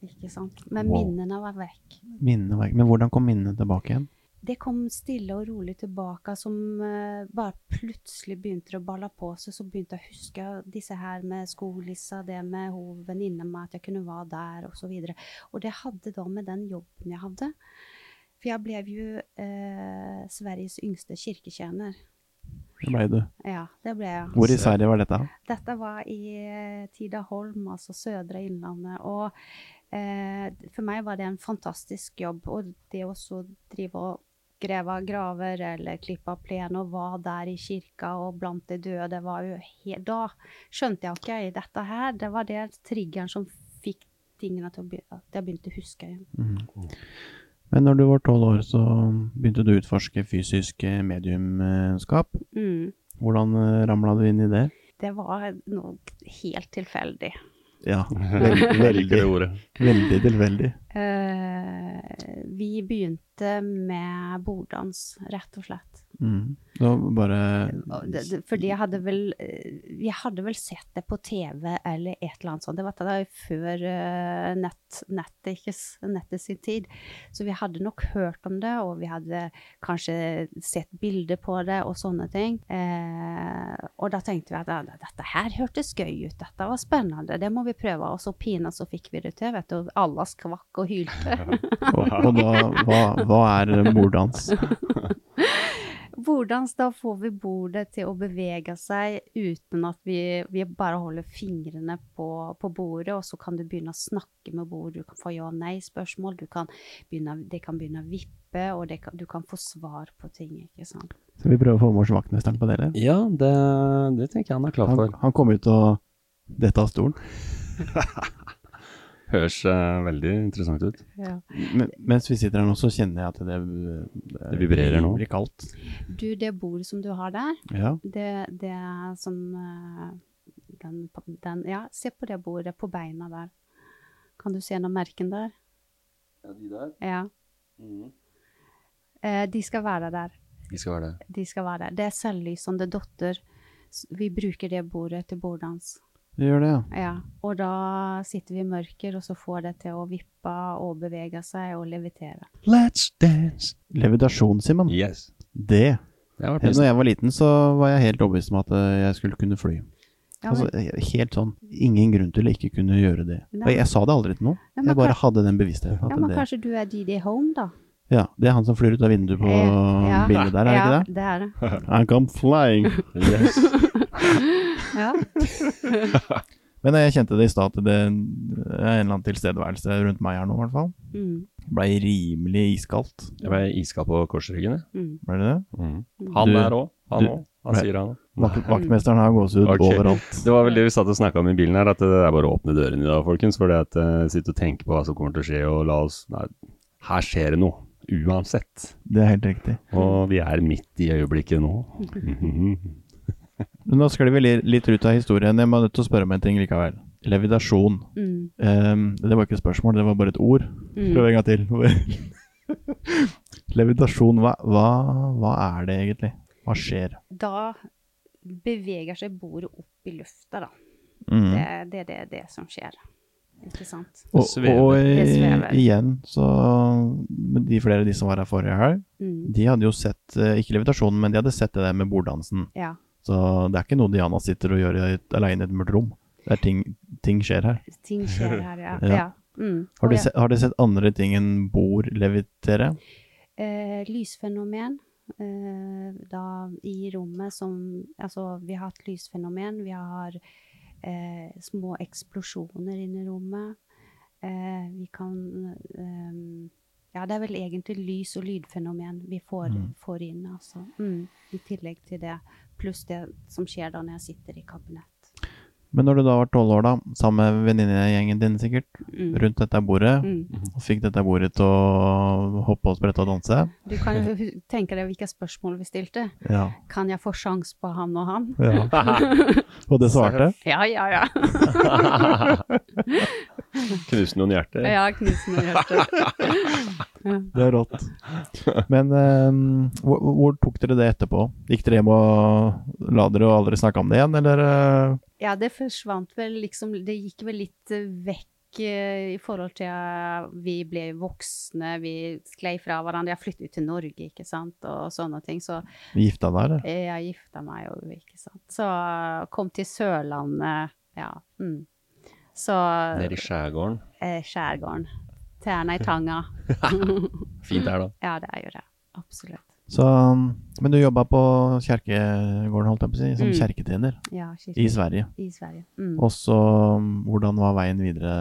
Ikke sant? Men Wow. minnene var vekk. minnene var Men hvordan kom minnene tilbake igjen? Det kom stille og rolig tilbake, som eh, bare plutselig begynte å balle på seg. Så begynte jeg å huske disse her med skolissa, det med hun venninna mi, at jeg kunne være der, osv. Og, så og det hadde da med den jobben jeg hadde. For jeg ble jo eh, Sveriges yngste kirketjener. Det ble du. Ja, det ble jeg. Hvor i Sverige var dette? Dette var i eh, Tidaholm, altså Sødre Innlandet. Og eh, for meg var det en fantastisk jobb. Og det å så drive og grave graver eller klippe av plen og var der i kirka og blant de døde, det var jo helt Da skjønte jeg ok, dette her, det var det triggeren som fikk tingene til å begynne, at jeg begynte å huske igjen. Mm. Men når du var tolv år, så begynte du å utforske fysisk eh, mediumskap. Mm. Hvordan uh, ramla du inn i det? Det var noe helt tilfeldig. Ja, veldig, veldig, veldig tilfeldig. Eh, vi begynte med borddans, rett og slett. Mm. Da bare fordi jeg hadde vel eh, Vi hadde vel sett det på TV eller et eller annet sånt. Det var da før eh, nett, nettet, ikke, nettet sin tid. Så vi hadde nok hørt om det, og vi hadde kanskje sett bilder på det og sånne ting. Eh, og da tenkte vi at dette her hørtes gøy ut, dette var spennende, det må vi prøve. Og så pinadø så fikk vi det til, vet du. Alle skvakk og hylte. Og, da Hva, hva er borddans? Hvordan da får vi bordet til å bevege seg uten at vi, vi bare holder fingrene på, på bordet, og så kan du begynne å snakke med bordet, du kan få ja- og nei-spørsmål, du kan begynne, det kan begynne å vippe, og det kan, du kan få svar på ting, ikke sant? Skal vi prøve å få med oss vaktmesteren på det, eller? Ja, det, det tenker jeg han er klar Han, for. han kom ut og dette av stolen. Høres uh, veldig interessant ut. Ja. Men, mens vi sitter her nå, så kjenner jeg at det, Det vibrerer nå. blir kaldt. Du, det bordet som du har der, Ja. det, det er som eh, den, den, ja, se på det bordet på beina der. Kan du se noen merken der? Ja, de der. Ja. Eh, de skal være der. De skal være der. De skal være der. Det er selvlysende dotter. Vi bruker det bordet til borddans. Det gjør det, ja. Ja, og da sitter vi i mørker, og så får det til å vippe og bevege seg og levitere. Let's dance. Levitasjon, Simen. Yes. Det. Det Når jeg var liten, så var jeg helt overbevist om at eh, jeg skulle kunne fly. Ja, Altså, men, helt sånn. Ingen grunn til å ikke kunne gjøre det. Nei. Og jeg sa det aldri til noen. Ja, Jeg bare hadde den bevisstheten. ja, men det, kanskje du er DD Home, da? ja, det er han som flyr ut av vinduet på Eh, ja. bildet der, er det ja, ikke det? det er det. I come flying. Yes. Ja. Men jeg kjente det i stad, at det er en eller annen tilstedeværelse rundt meg her nå, i hvert fall. Mm, Blei rimelig iskaldt. Jeg ble iskald på korsryggen, jeg. mm. Ble det det? Han Du- der òg. Han òg. Han sier han. Vakt, vaktmesteren har gåsehud okay. overalt. Det var vel det vi satt og snakka om i bilen her, at det er bare å åpne dørene i dag, folkens. For det at uh, sitte og tenke på hva som kommer til å skje, og la oss Nei, her skjer det noe. Uansett. Det er helt riktig. Og vi er midt i øyeblikket nå. Men nå sklir vi litt ut av historien. Jeg må nødt til å spørre om en ting likevel. Levitasjon. Mm, Um, det var ikke et spørsmål, det var bare et ord. mm. Prøv en gang til. Levitasjon, hva, hva, hva er det egentlig? Hva skjer? Da beveger seg bordet opp i lufta, da. Mm. Det, det, det er det som skjer. Ikke sant? Og, og svever. igjen, så De flere av de som var her forrige helg, Mm. de hadde jo sett eh, Ikke levitasjonen, men de hadde sett det der med borddansen. Ja. Så det er ikke noe Diana sitter og gjør aleine i et mørkt rom. Det er ting, ting skjer her. Ting skjer her, ja. Ja. ja. Mm. Har du, se, har du sett andre ting enn bord levitere? eh, lysfenomen eh, da i rommet som Altså, vi har hatt lysfenomen. Vi har eh, små eksplosjoner inne i rommet. Eh, vi kan eh, Ja, det er vel egentlig lys- og lydfenomen vi får, Mm. får inn, altså. Mm, I tillegg til det, pluss det som skjer da når jeg sitter i kabinett. Men når du da var tolv år, da, sammen med venninnegjengen din sikkert, Mm. rundt dette bordet, Mm. og fikk dette bordet til å hoppe og sprette og danse Du kan jo tenke deg hvilke spørsmål vi stilte. Ja. Kan jeg få sjans på han og han? ja. Og det svarte? Ja, ja, ja. Knuse noen hjerter. Ja, knusende hjerte. Det er rått. Men eh, hvor, hvor tok dere det etterpå? Gikk dere hjem og la dere og aldri snakke om det igjen, eller? eh? Ja, det forsvant vel liksom Det gikk vel litt eh, vekk eh, i forhold til at vi ble voksne, vi sklei fra hverandre. Jeg flyttet ut til Norge, ikke sant, og sånne ting. Så Gifta deg, eller? jeg gifta meg jo, ikke sant. Så kom til Sørlandet, ja. Mm. Så Nede i skjærgården. eh, skjærgården. Tærne i tanga. Fint der, da. ja, det er jo det. Absolutt. Så, men du jobba på kjerkegården, holdt jeg på å si, som Mm. kjerketjener Ja, i. Sverige. I Sverige. Mm. Og så, hvordan var veien videre?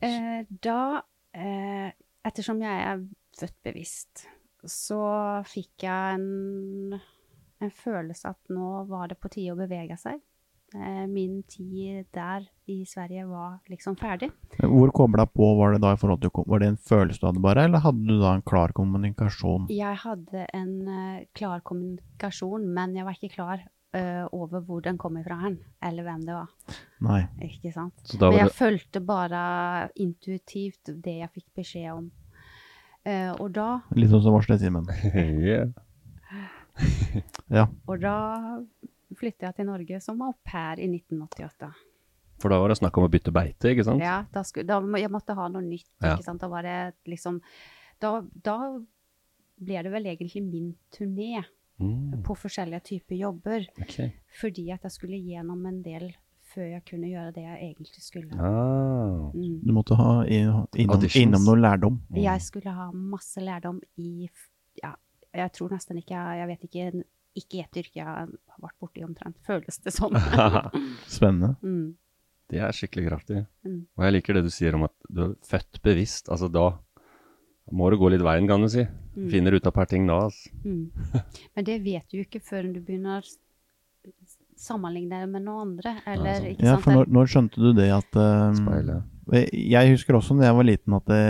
Eh, da, eh, ettersom jeg er født bevisst, så fikk jeg en, en følelse at nå var det på tide å bevege seg. Eh, min tid der i Sverige var liksom ferdig. Hvor kobla på var det da i forhold til Var det en følelse du hadde bare, eller hadde du da en klar kommunikasjon? Jeg hadde en eh, klar kommunikasjon, men jeg var ikke klar eh, over hvor den kom ifra hen, eller hvem det var. Nei. Ikke sant? Så da Men jeg det fulgte bare intuitivt det jeg fikk beskjed om. Uh, og da Litt sånn som Varsle Simen. yeah. Ja. Og da flyttet jeg til Norge som au pair i 1988. For da var det snakk om å bytte beite, ikke sant? Ja, da skulle, da, jeg måtte ha noe nytt, Ja. ikke sant. Da var det liksom Da, da ble det vel egentlig min turné Mm, på forskjellige typer jobber. Okay. Fordi at jeg skulle gjennom en del før jeg kunne gjøre det jeg egentlig skulle. Ah. Mm. Du måtte ha innom, innom noe lærdom. Jeg skulle ha masse lærdom i Ja, jeg tror nesten ikke jeg Jeg vet ikke ikke ett yrke jeg har vært borti omtrent, føles det som. Spennende. mm. Det er skikkelig kraftig. Mm. Og jeg liker det du sier om at du er født bevisst. Altså da må du gå litt veien, kan du si. Mm. Finner ut av et par ting da. Altså. Mm. Men det vet du jo ikke før du begynner å sammenligne det med noen andre. Eller, sant. ikke Ja, for når, når skjønte du det at uh, Speilet. Jeg husker også da jeg var liten at det,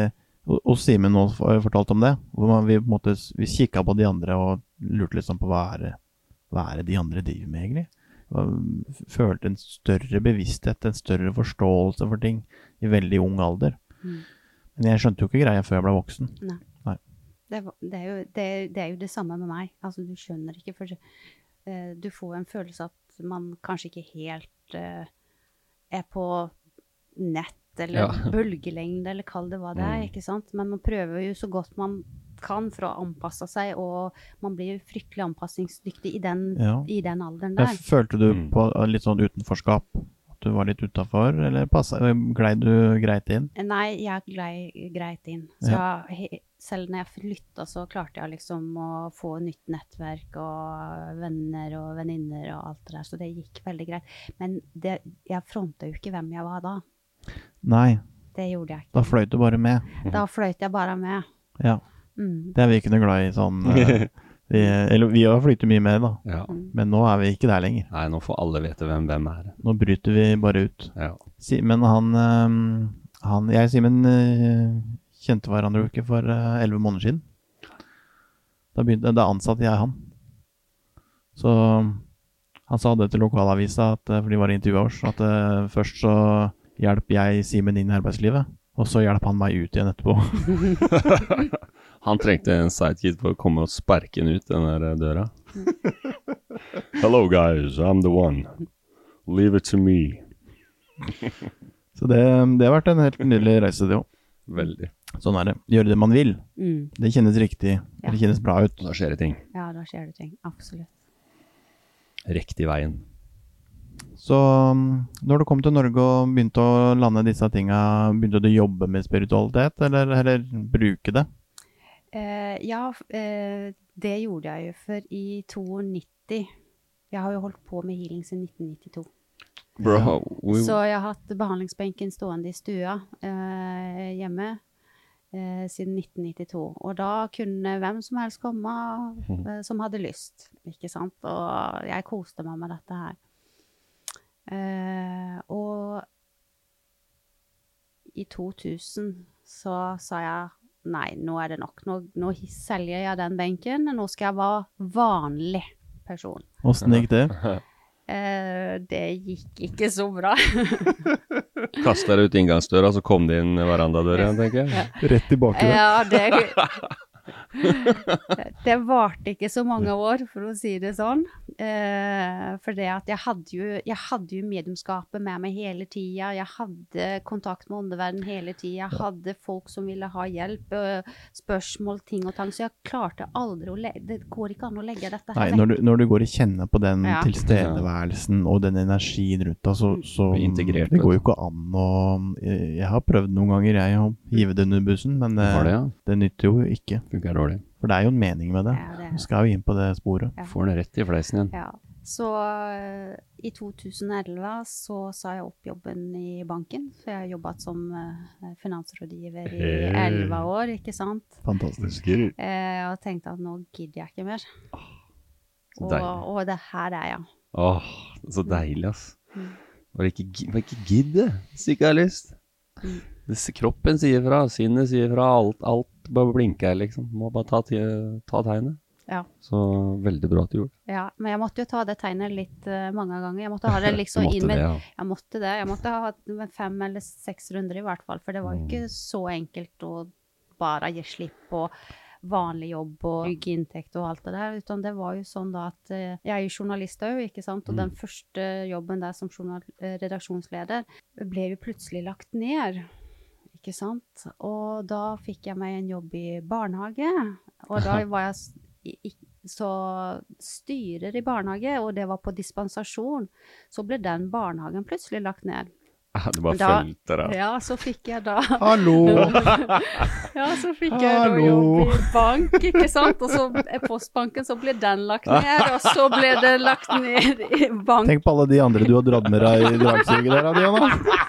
og- og Simen nå har fortalt om det, hvor vi måte vi kikka på de andre og lurte liksom på hva er det, hva er det de andre driver med, egentlig. Og Følte en større bevissthet, en større forståelse for ting i veldig ung alder. Mm. Men jeg skjønte jo ikke greia før jeg ble voksen. Nei. Nei. det, er jo, det, det er jo det samme med meg. Altså, du skjønner ikke, for uh, du får en følelse at man kanskje ikke helt uh, er på nett eller Ja. bølgelengde, eller kall det hva det er, Mm. ikke sant? Men man prøver jo så godt man kan for å anpasse seg, og man blir jo fryktelig anpassingsdyktig i den, Ja. i den alderen der. følte du Mm. på litt sånn utenforskap? At du var litt utafor, eller passa, glei du greit inn? Nei, jeg glei greit inn. Så jeg, selv når jeg flytta, så klarte jeg liksom å få nytt nettverk og venner og venninner og alt det der, så det gikk veldig greit. Men det, jeg fronta jo ikke hvem jeg var da. Nei, Det gjorde jeg da ikke. fløyt du bare med. Da fløyt jeg bare med. Ja. Mm. Det er vi ikke noe glad i sånn eh, vi, Eller vi har flyttet mye mer, da. Ja. Men nå er vi ikke der lenger. Nei, nå får alle vite hvem hvem er. Nå bryter vi bare ut. Ja. Simen, han, eh, han Jeg og Simen eh, kjente hverandre jo ikke for eh, elleve måneder siden. Da, begynte, da ansatte jeg han. Så han sa det til lokalavisa, at, for de var i intervjuet oss, at først så hjelper jeg Simen inn i arbeidslivet, og så hjelper han meg ut igjen etterpå. Han trengte en sidekick for å komme og sparke den ut, den der eh, døra. Hello guys, I'm the one. Leave it to me. Så det, det har vært en helt nydelig reise, det òg. Veldig. Sånn er det. Gjøre det man vil. Mm. Det kjennes riktig. Ja. Det kjennes bra ut. Da skjer det ting. Ja, da skjer det ting. Absolutt. Riktig veien. Så um, når du kom til Norge og begynte å lande disse tinga, begynte du å jobbe med spiritualitet, eller, eller bruke det? Eh, ja, eh, det gjorde jeg jo, for i 92 Jeg har jo holdt på med healing siden 1992. Bro, we, Så jeg har hatt behandlingsbenken stående i stua eh, hjemme eh, siden 1992. Og da kunne hvem som helst komme eh, som hadde lyst, ikke sant? Og jeg koste meg med dette her. Eh, og i 2000 så sa jeg nei, nå er det nok. Nå, nå selger jeg den benken. Nå skal jeg være vanlig person. Åssen gikk det? Eh, det gikk ikke så bra. kasta deg ut inngangsdøra, så kom det inn verandadøra, tenker jeg. Rett tilbake. Ja, det Det varte ikke så mange år, for å si det sånn. Eh, for det at jeg hadde jo, jeg hadde jo mediumskapet med meg hele tida. Jeg hadde kontakt med underverdenen hele tida. Jeg hadde folk som ville ha hjelp, eh, spørsmål, ting og tang. Så jeg klarte aldri å legge Det går ikke an å legge dette Nei, her når du, når du går og kjenner på den Ja. tilstedeværelsen og den energien rundt deg, så, så integrert, Det går jo ikke an å Jeg har prøvd noen ganger, jeg, å hive det under bussen, men det, det, ja? det nytter jo ikke. Funker dårlig. For det er jo en mening med det. Ja, det er- Du skal jo inn på det sporet. Ja. Får den rett i fleisen igjen. Ja. Så eh, i 2011 så sa jeg opp jobben i banken. For jeg har jobbet som eh, finansrådgiver i Hey. elleve år, ikke sant. Fantastisk. Eh, og tenkte at nå gidder jeg ikke mer. Oh, Og, og det her er jeg. Åh, så deilig, ass. Mm. Bare ikke, bare ikke gidd det, hvis du ikke har lyst. Mm. Kroppen sier fra, sinnet sier fra, alt, alt bare blinker, liksom. Må bare ta, ta tegnet. Ja. Så veldig bra at du gjorde det. Ja, men jeg måtte jo ta det tegnet litt uh, mange ganger. Jeg måtte ha det liksom inn med ja. Jeg måtte det. Jeg måtte ha hatt fem eller seks runder i hvert fall, for det var jo Mm. ikke så enkelt å bare gi slipp på vanlig jobb og trygg inntekt og alt det der, utan det var jo sånn da at uh, jeg er jo journalist òg, ikke sant, og Mm. den første jobben der som eh, redaksjonsleder ble jo plutselig lagt ned. Ikke sant? Og da fikk jeg meg en jobb i barnehage, og da var jeg så styrer i barnehage, og det var på dispensasjon. Så ble den barnehagen plutselig lagt ned. Ah, Du bare Da- fulgte det. Ja, så fikk jeg da Hallo! Ja, så fikk jeg da jobb i bank, ikke sant? Og så er Postbanken, så ble den lagt ned, og så ble det lagt ned i bank. Tenk på alle de andre du har dratt med deg i dragsuget der, Diana.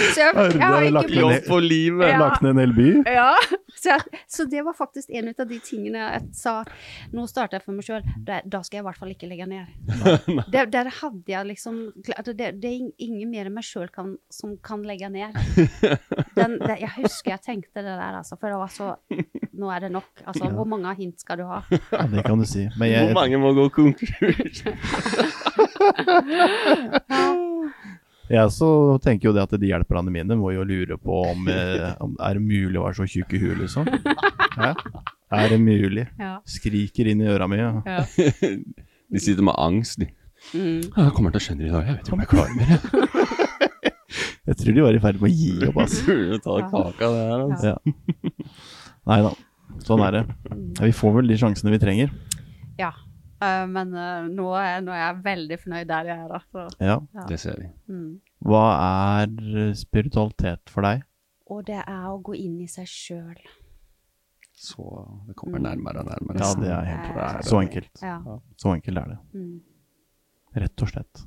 Så jeg, jeg har ikke blitt ned- for livet! Ja. Lagt ned en hel by. Ja, så, jeg, så det var faktisk en av de tingene jeg sa Nå starter jeg for meg sjøl, da skal jeg i hvert fall ikke legge ned. Der, der hadde jeg liksom altså det, det er ingen mer enn meg sjøl som kan legge ned. Den, det, jeg husker jeg tenkte det der, altså, for det var så Nå er det nok. Altså, hvor mange hint skal du ha? Ja, det kan du si. Men Hvor mange må gå konkurs? jeg så tenker jo det at de hjelperne mine må jo lure på om, eh, om er det mulig å være så tjukk i huet, liksom. Hæ? Er det mulig? Ja. Skriker inn i øra mine. ja. De sitter med angst, de. Mm. Jeg kommer til å skjønne det i dag, jeg vet ikke om jeg klarer mer. jeg. Tror de var i ferd med å gi opp, altså. Ta kaka, det her, altså. Ja. Nei da. Sånn er det. Vi får vel de sjansene vi trenger. ja. Eh, men uh, nå, er, nå er jeg veldig fornøyd der jeg er. Altså. Ja. Ja. Det ser vi. Mm. Hva er eh, spiritualitet for deg? Og det er å gå inn i seg sjøl. Så det kommer nærmere og nærmere. Ja, det er helt Det er- Så enkelt. Ja. Så enkelt er det. Mm. Rett og slett.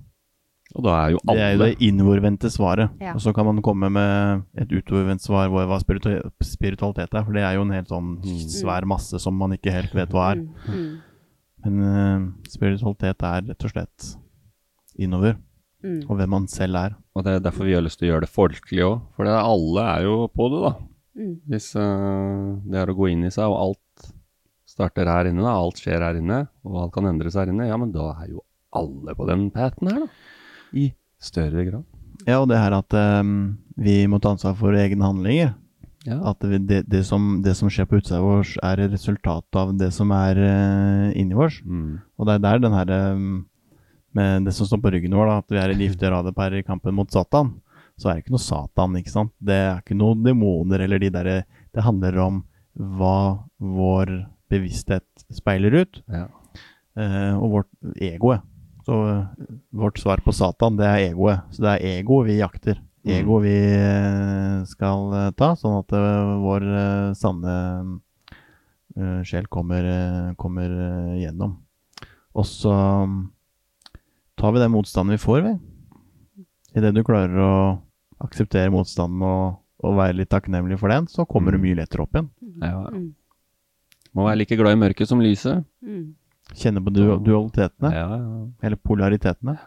Og da er jo Det er jo det innovervendte svaret. Ja. Og så kan man komme med et utovervendt svar hvor hva spiritualitet er. For det er jo en helt sånn svær masse som man ikke helt vet hva er. Mm. Men eh, spiritualitet er rett og slett innover. Mm. Og hvem man selv er. Og det er derfor vi har lyst til å gjøre det folkelig òg. For det er, alle er jo på det, da. Mm. Hvis uh, det er å gå inn i seg, og alt starter her inne, da. Alt skjer her inne, og alt kan endres her inne. Ja, men da er jo alle på den paten her, da. I større grad. Ja, og det her at um, vi må ta ansvar for egne handlinger. Ja. At det, det, som, det som skjer på utsida vår, er et resultat av det som er uh, inni vår. Mm. Og det er der den her eh, med det som står på ryggen vår, da, at vi er i giftig radepar i kampen mot Satan, så er det ikke noe Satan, ikke sant. Det er ikke noen demoner eller de derre Det handler om hva vår bevissthet speiler ut, Ja. uh, og vårt egoet. Så uh, vårt svar på Satan, det er egoet. Så det er ego vi jakter. Ego vi eh, skal eh, ta, sånn at eh, vår sanne eh, sjel kommer, kommer gjennom. Og så mm, tar vi den motstanden vi får, vi. Idet du klarer å akseptere motstanden og, og være litt takknemlig for den, så kommer du mye lettere opp igjen. Ja. Mm. Må være like glad i mørket som lyset. Mm. Kjenne på du dualitetene, Ja, ja. eller polaritetene.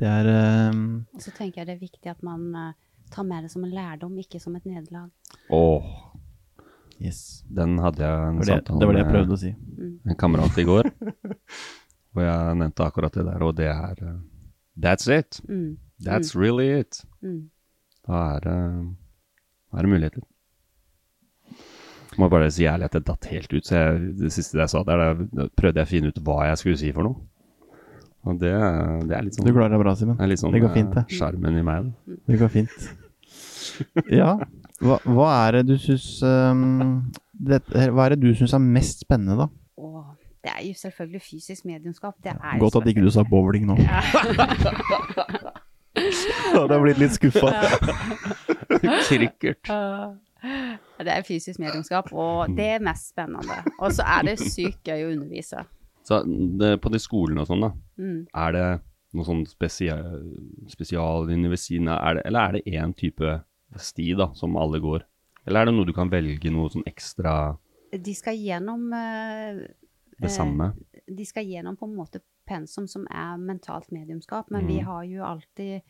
Det er eh, Og så tenker jeg det er viktig at man uh, tar med det som en lærdom, ikke som et nederlag. Oh. Yes. den hadde jeg en Det var det, samtale det var det jeg prøvde å si. en kamerat i går. og jeg nevnte akkurat det der, og det er uh, That's it. Mm. That's really it. Mm. Da er det, uh, muligheter. Jeg. Må bare si ærlig at det datt helt ut, så jeg, det siste jeg sa der, da prøvde jeg å finne ut hva jeg skulle si for noe. Og det, det er litt sånn Du klarer deg bra, Simen. det sånn Det går fint, eh, det. Sjarmen i meg. da. Det går fint. Ja. Hva, hva er det du syns um, dette- Hva er det du syns er mest spennende, da? Åh, det er jo selvfølgelig fysisk mediumskap. Det er Godt at ikke du sa bowling nå. Da hadde jeg blitt litt skuffa. Krikkert. Det er fysisk mediumskap, og det er mest spennende. Og så er det sykt gøy å undervise. Så det, på de skolene og sånn, da, Mm. er det noe sånn spesial, ved siden, eller er det én type sti da, som alle går? Eller er det noe du kan velge noe sånn ekstra De skal gjennom uh, det samme? de skal gjennom på en måte pensum som er mentalt mediumskap, men vi Mhm. har jo alltid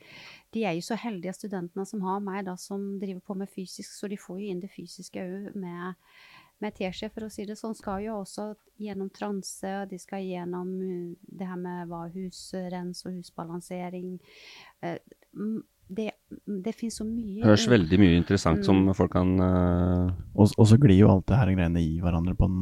De er jo så heldige studentene som har meg, da, som driver på med fysisk, så de får jo inn det fysiske òg med, med teskje, for å si det sånn. Skal jo også gjennom transe, og de skal gjennom uh, det her med hva husrens og husbalansering. Det mm, Det, det finnes så mye Høres veldig mye interessant som Mm. folk kan uh... Og, og så glir jo alt det her greiene i hverandre på en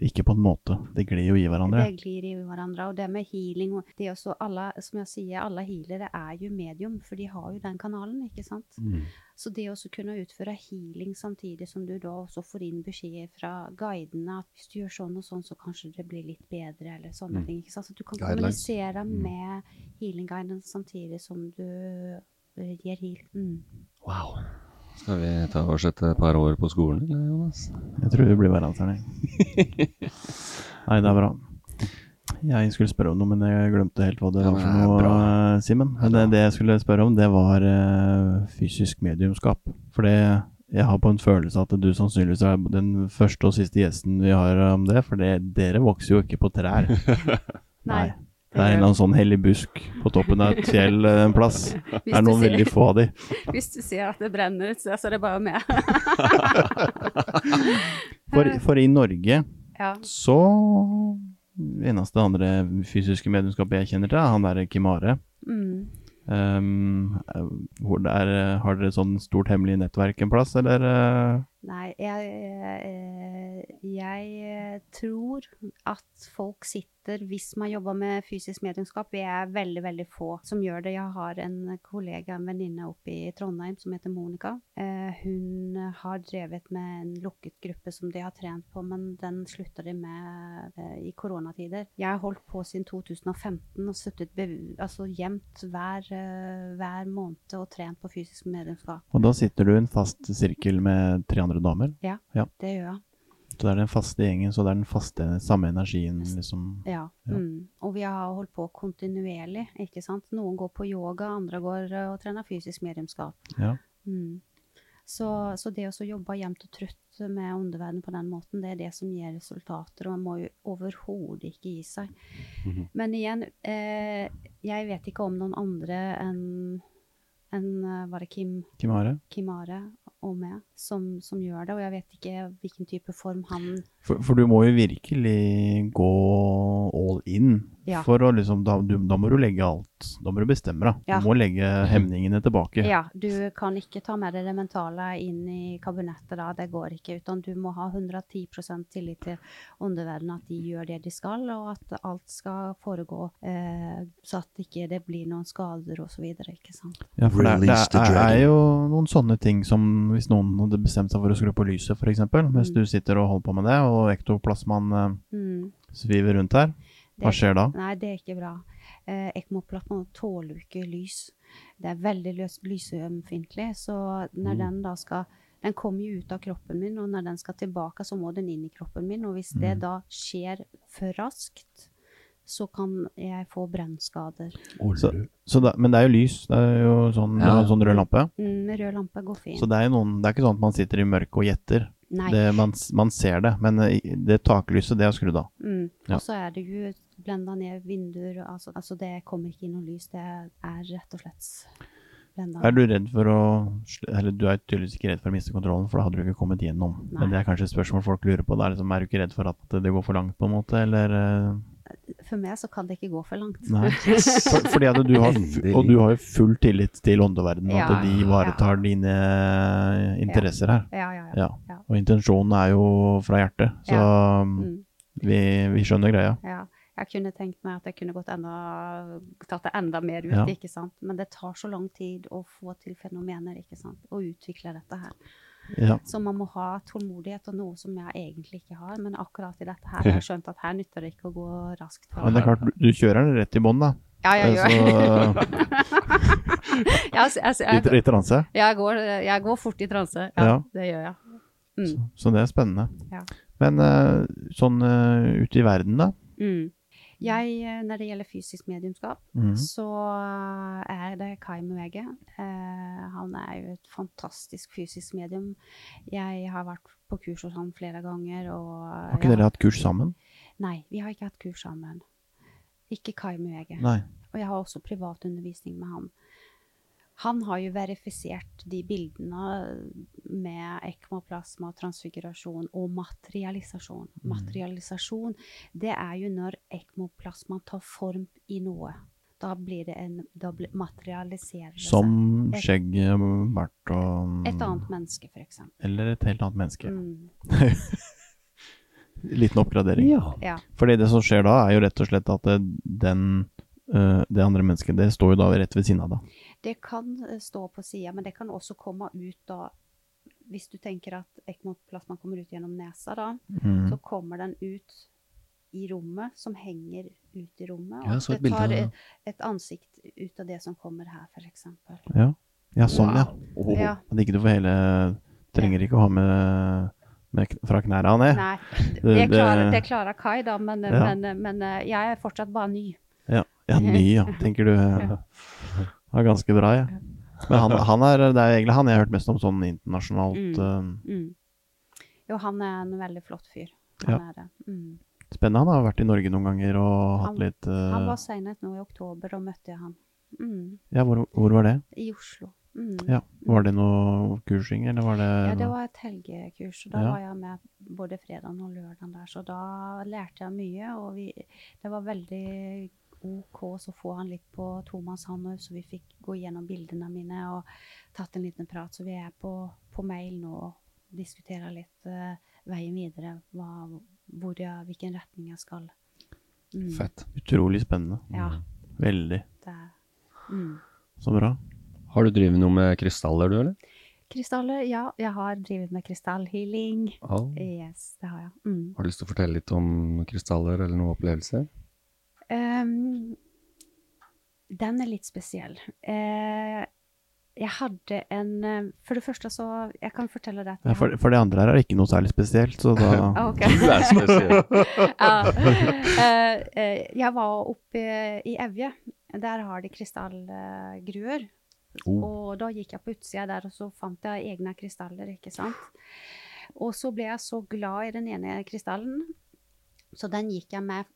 Ikke på en måte. Det glir jo i hverandre. Det glir i hverandre. Og det med healing og det også alle, Som jeg sier, alle healere er jo medium, for de har jo den kanalen, ikke sant. mm. Så det å kunne utføre healing samtidig som du da også får inn beskjeder fra guidene at hvis du gjør sånn og sånn, så kanskje det blir litt bedre, eller sånne Mm. ting. ikke sant? Så du kan Guidelines. kommunisere Mm. med healing-guiden samtidig som du eh, gir heal. Mm. Wow. Skal vi ta oss et par år på skolen, eller, Jonas? Jeg tror vi blir hverandre. jeg. Nei, det er bra. Jeg skulle spørre om noe, men jeg glemte helt hva det Ja, var for noe, eh, Simen. Men det, det jeg skulle spørre om, det var uh, fysisk mediumskap. For det, jeg har på en følelse at du sannsynligvis er den første og siste gjesten vi har om det, for det, dere vokser jo ikke på trær. Nei. Det er en eller annen sånn hellig busk på toppen av et fjell eh, en plass. Det er noen veldig få av de. Hvis du ser at det brenner, ut, så er det bare med. For, for i Norge ja. så Eneste andre fysiske medlemskapet jeg kjenner til, er han der Kimare. Mm. Um, eh, hvor det er, eh, har dere sånn stort hemmelig nettverk en plass, eller? eh? Nei, jeg, eh, jeg eh, tror at folk sitter Hvis man jobber med fysisk medlemskap vi er veldig, veldig få som gjør det. Jeg har en kollega, en venninne oppe i Trondheim som heter Monica. Eh, Hun har drevet med en lukket gruppe som de har trent på, men den slutta de med eh, i koronatider. Jeg har holdt på siden 2015 og sittet altså jevnt hver, hver måned og trent på fysisk medlemskap. Og da sitter du i en fast sirkel med tre andre damer. Ja, Ja. det gjør jeg. Så det er den faste gjengen, så det er den faste, samme energien, liksom. Ja. Ja. Mm. Og vi har holdt på kontinuerlig, ikke sant. Noen går på yoga, andre går eh, og trener fysisk medlemskap. Ja. Mm. Så, så det å jobbe jevnt og trutt med underverdenen på den måten, det er det som gir resultater, og man må jo overhodet ikke gi seg. Mhm. Men igjen, eh, jeg vet ikke om noen andre enn enn, eh, var det Kim, Kimare? Kimare og med, som, som gjør det, og jeg vet ikke hvilken type form han For, for du må jo virkelig gå all in. Ja. For å liksom, da, du, da må du legge alt. Da må du bestemme, deg. Ja. Du må legge hemningene tilbake. Ja, du kan ikke ta med deg det mentale inn i kabinettet da, det går ikke. Utan du må ha 110% tillit til underverdenen, at de gjør det de skal, og at alt skal foregå eh, så at ikke det blir noen skader videre, ikke sant? Ja, for det, er- det er, er jo noen sånne ting som hvis noen hadde bestemt seg for å skru på lyset, f.eks., mens Mm. du sitter og holder på med det, og ektoplasmaen eh, Mm. sviver rundt her, hva skjer da? Nei, det er ikke bra. Eh, ECMO-plattformen tåler ikke lys. Det er veldig lysømfintlig, så når Mm. den da skal Den kommer jo ut av kroppen min, og når den skal tilbake, så må den inn i kroppen min. Og hvis det Mm. da skjer for raskt, så kan jeg få brennskader. Så, så da, men det er jo lys. Det er jo sånn, Ja. sånn rød lampe. Mm, rød lampe går fint. Så det er noen Det er ikke sånn at man sitter i mørket og gjetter. Det, man, man ser det, men eh, det taklyset, det er skrudd av. Mm. Ja. Og så er det jo blenda ned vinduer. Altså, altså det kommer ikke inn noe lys. Det er rett og slett blenda Er du redd for å Eller du er tydeligvis ikke redd for å miste kontrollen, for da hadde du ikke kommet gjennom. Nei. Men det er kanskje et spørsmål folk lurer på. Det er, liksom, er du ikke redd for at det går for langt, på en måte, eller eh, For meg så kan det ikke gå for langt. Nei. For, fordi at du har, og du har jo full tillit til åndeverdenen, Ja, at de ivaretar ja. dine interesser her. Ja, ja, ja. Ja. Ja. Og intensjonen er jo fra hjertet, så Mm. vi, vi skjønner greia. Ja. Jeg kunne tenkt meg at jeg kunne gått enda, tatt det enda mer ut, Ja. ikke sant? men det tar så lang tid å få til fenomener ikke sant? Å utvikle dette her. Ja. Så man må ha tålmodighet, og noe som jeg egentlig ikke har. Men akkurat i dette her jeg har jeg skjønt at her nytter det ikke å gå raskt. Men det er klart, du, kjører den rett i bånn, da. Ja, jeg gjør Så jeg, altså, i, transe. jeg, går, jeg går fort i transe. Ja, Ja. det gjør jeg. Mm. Så det er spennende. Ja. Men eh, sånn uh, ute i verden, da? Mm. Jeg, eh, når det gjelder fysisk mediumskap, mm. så er det Kai Muege. Eh, han er jo et fantastisk fysisk medium. Jeg har vært på kurs hos han flere ganger. Og Har ikke ja. dere hatt kurs sammen? Nei, vi har ikke hatt kurs sammen. Ikke Kai Muege. Nei. Og jeg har også privatundervisning med han. Han har jo verifisert de bildene med ekmoplasma, transfigurasjon og materialisasjon. Mm. Materialisasjon, det er jo når ekmoplasma tar form i noe. Da blir det en Da materialiserer det Som skjegget, skjegg, bart og. Et annet menneske, eksempel. Eller et helt annet menneske. Mm. Liten oppgradering. Ja. Fordi det som skjer da, er jo rett og slett at det, den eh, det andre mennesket, det står jo da rett ved siden av deg. Det kan eh, stå på sida, men det kan også komme ut da Hvis du tenker at ekmoplasmaen kommer ut gjennom nesa, da, Mm. så kommer den ut i rommet, som henger ut i rommet. Og ja, et det bilde tar av- et, et ansikt ut av det som kommer her, f.eks. Ja. ja, sånn, ja. Ja. At ikke du får hele Trenger ikke å ha med, fra knærne ned. Nei, Det- det klarer, det- det klarer Kai, da, men, Ja. men, men eh, jeg er fortsatt bare ny. Ja, ja ny, ja. Tenker du eh, var ganske bra, ja. Men han, han er, det er egentlig han jeg har hørt mest om sånn internasjonalt. Mm. Mm. Jo, han er en veldig flott fyr. Ja. Er det. Mm. spennende. Han har vært i Norge noen ganger og hatt Han- litt uh... Han var senest nå i oktober, da møtte jeg han. Mm. Ja, hvor, hvor var det? I Oslo. Mm. Ja, Var det noe kursing, eller var det Ja, det var et helgekurs. og Da Ja. var jeg med både fredagen og lørdagen der, så da lærte jeg mye. Og vi, det var veldig OK så få han litt på tomannshånd, så vi fikk gå gjennom bildene mine og tatt en liten prat. Så vi er på, på mail nå og diskuterer litt uh, veien videre. Hva, hvor jeg, hvilken retning jeg skal. Mm. Fett. Utrolig spennende. Ja, Veldig. det mm. Så bra. Har du drevet noe med krystaller, du, eller? Krystaller, ja. Jeg har drevet med krystallhealing. Oh. Yes, det har jeg. Mm. Har du lyst til å fortelle litt om krystaller eller noen opplevelser? Ehm, den er litt spesiell. Uh, jeg hadde en eh, For det første så Jeg kan fortelle deg at Ja, for, for det andre her er det ikke noe særlig spesielt, så da Ah. Du er spesiell. Ja. Eh, eh, jeg var oppe i Evje. Der har de krystallgruer. Oh. Og da gikk jeg på utsida der, og så fant jeg egne krystaller, ikke sant. Og så ble jeg så glad i den ene krystallen, så den gikk jeg med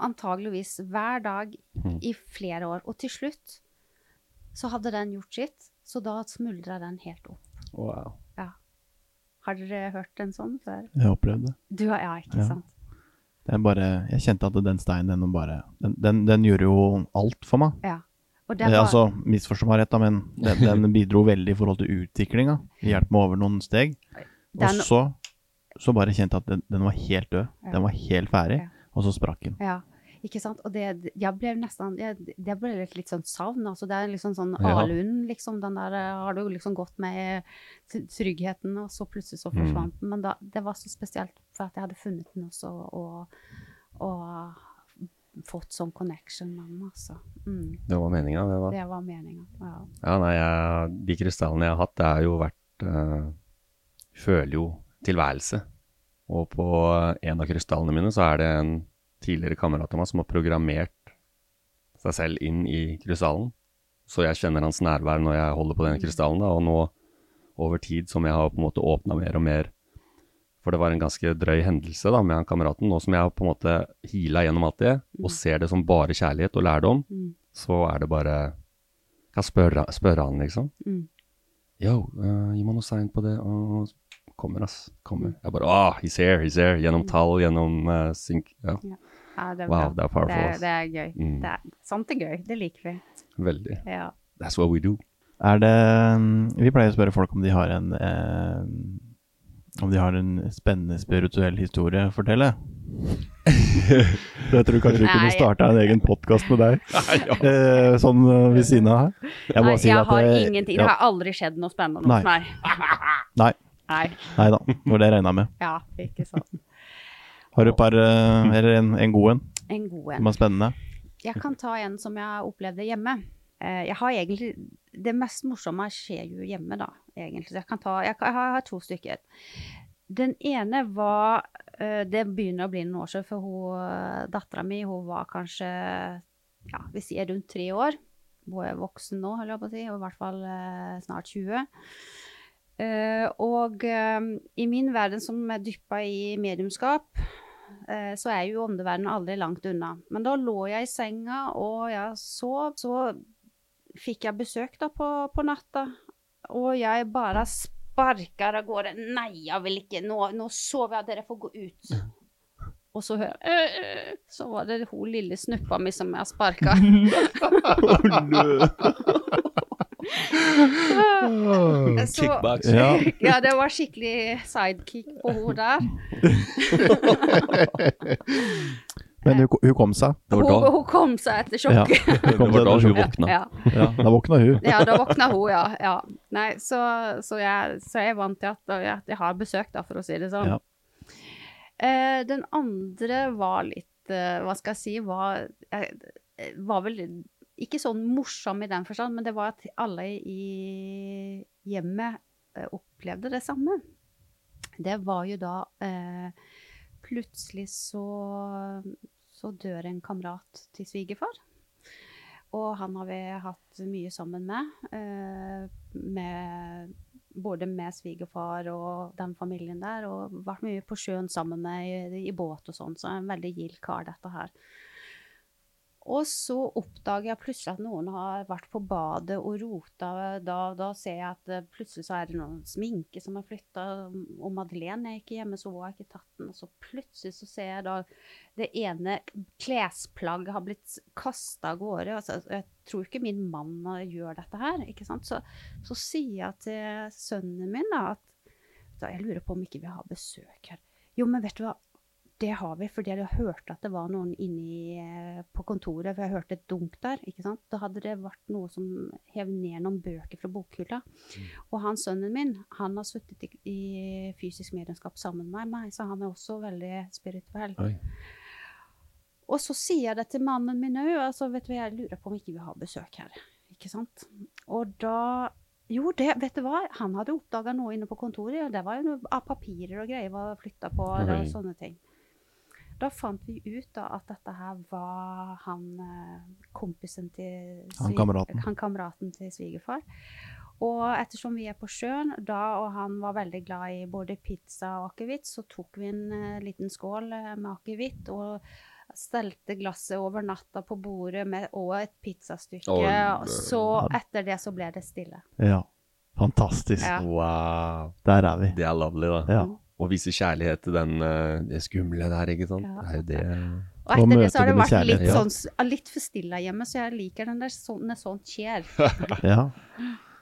antageligvis hver dag Mhm. i flere år. Og til slutt så hadde den gjort sitt, så da smuldra den helt opp. Wow. Har dere hørt en sånn før? Jeg opplevde det. Du har, ja, ikke Ja. sant? Det er bare Jeg kjente at den steinen, den bare Den, den, den gjorde jo alt for meg. Ja. Og det Eh, var, altså, misforstå meg rett, da, men den, den bidro veldig i forhold til utviklinga. Hjalp meg over noen steg. Og så, så bare kjente jeg at den, den var helt død. Ja. Den var helt ferdig, Ja. Og så sprakk den. Ja, ikke sant? Og det, jeg ble nesten jeg, Det ble litt, litt sånn savn. Altså det er liksom sånn Ja. Alun, liksom. Den der eh, har du liksom gått med tryggheten, og så plutselig så Mm. forsvant den. Men da, det var så spesielt, for at jeg hadde funnet den også, og, og fått sånn connection med den, altså. Mm, Det var meninga, det, da. det var meninga. Ja. Ja, nei, jeg, de krystallene jeg har hatt, det har jo vært øh, Føler jo tilværelse. Og på en av krystallene mine så er det en tidligere kamerat av meg som har programmert seg selv inn i krystallen. Så jeg kjenner hans nærvær når jeg holder på den krystallen. Da, og nå, over tid, som jeg har på en måte åpna mer og mer For det var en ganske drøy hendelse da med han kameraten. Nå som jeg har på en måte heala gjennom alt det, og ser det som bare kjærlighet og lærdom, Mm. så er det bare Kan spørre, spørre han, liksom. Mm. Yo, uh, gi meg noe sign på det. Og kommer, ass. Mm. Kommer. Jeg bare ah, he's here, he's here. Gjennom tall, gjennom uh, synk. Ja, Ja, det er Wow, bra. det er powerful, Det, ass. det er gøy. Mm. Det er, sånt er gøy. Det liker vi. veldig. Ja. That's what we do. Er det Vi pleier å spørre folk om de har en eh, Om de har en spennende spirituell historie å fortelle. Jeg tror kanskje vi kunne starta en egen podkast med deg, eh, sånn eh, ved siden av her. Jeg Nei, jeg har det, ingenting. ja, Det har aldri skjedd noe spennende hos meg. Nei. Nei. Nei da, det var det jeg regna med. Ja, ikke sant. Har du et par eh, Eller en, en god en En god som en. er spennende? Jeg kan ta en som jeg opplevde hjemme. Eh, Jeg har egentlig Det mest morsomme skjer jo hjemme, da, egentlig. Så jeg kan ta Jeg, kan, jeg har, jeg har to stykker. Den ene var eh, Det begynner å bli noen år siden, for hun, dattera mi hun var kanskje ja, vi sier rundt tre år. Hun er voksen nå, holder jeg på å si, og i hvert fall snart 20. Eh, og eh, i min verden som er dyppa i mediumskap, eh, så er jo åndeverdenen aldri langt unna. Men da lå jeg i senga og jeg sov, så fikk jeg besøk da på, på natta. Og jeg bare sparker av gårde. Nei, jeg vil ikke. Nå, nå sover jeg, dere får gå ut. Og så hører jeg Så var det hun lille snuppa mi som jeg sparka. Så- Kickbox. Ja. ja, det var skikkelig sidekick på henne der. Men hun, hun kom seg. Hun, hun kom seg etter sjokket. Ja, det var da hun våkna. Ja. Ja, da våkna hun. Ja, da våkna hun, ja. ja. Nei, så, så, jeg, så jeg er vant til at, at jeg har besøk, da, for å si det sånn. Ja. Eh, den andre var litt eh, Hva skal jeg si var, var vel ikke sånn morsom i den forstand, men det var at alle i hjemmet eh, opplevde det samme. Det var jo da eh, Plutselig så, så dør en kamerat til svigerfar. Og han har vi hatt mye sammen med. Eh, med både med svigerfar og den familien der. Og vært mye på sjøen sammen med i, i båt og sånn. Så en veldig gild kar, dette her. Og så oppdager jeg plutselig at noen har vært på badet og rota. Da, da ser jeg at eh, plutselig så er det noen sminke som er flytta. Og Madeleine er ikke hjemme, så hun har ikke tatt den. Og så plutselig så ser jeg da det ene klesplagget har blitt kasta av gårde. Altså, jeg tror ikke min mann eh, gjør dette her. ikke sant? Så, så sier jeg til sønnen min da, at da, jeg lurer på om ikke vi har besøk her. Jo, men vet du hva, det har vi, fordi jeg hørte at det var noen inni eh, på kontoret, for jeg hørte et dunk der. ikke sant? Da hadde det vært noe som hev ned noen bøker fra bokhylla. Og han sønnen min, han har sittet i, i fysisk medlemskap sammen med meg, så han er også veldig spirituell. Oi. Og så sier jeg det til mannen min òg, altså, vet du, jeg lurer på om ikke vi har besøk her. Ikke sant? Og da Jo, det, vet du hva, han hadde oppdaga noe inne på kontoret, og det var jo noe av papirer og greier var flytta på, og sånne ting. Da fant vi ut da at dette her var han eh, kompisen til Han kameraten. han kameraten til svigerfar. Og ettersom vi er på sjøen, da, og han var veldig glad i både pizza og akevitt, så tok vi en uh, liten skål eh, med akevitt og stelte glasset over natta på bordet med, og et pizzastykke. Og, og så etter det så ble det stille. Ja. Fantastisk. Ja. Wow. Der er vi. Det er lovely, da. Ja. Å vise kjærlighet til den, eh, det skumle der, ikke sant. Ja. Det er jo det Og etter det så har det vært litt, sånn, litt for stille hjemme, så jeg liker den der sånn, når sånt skjer. Ja.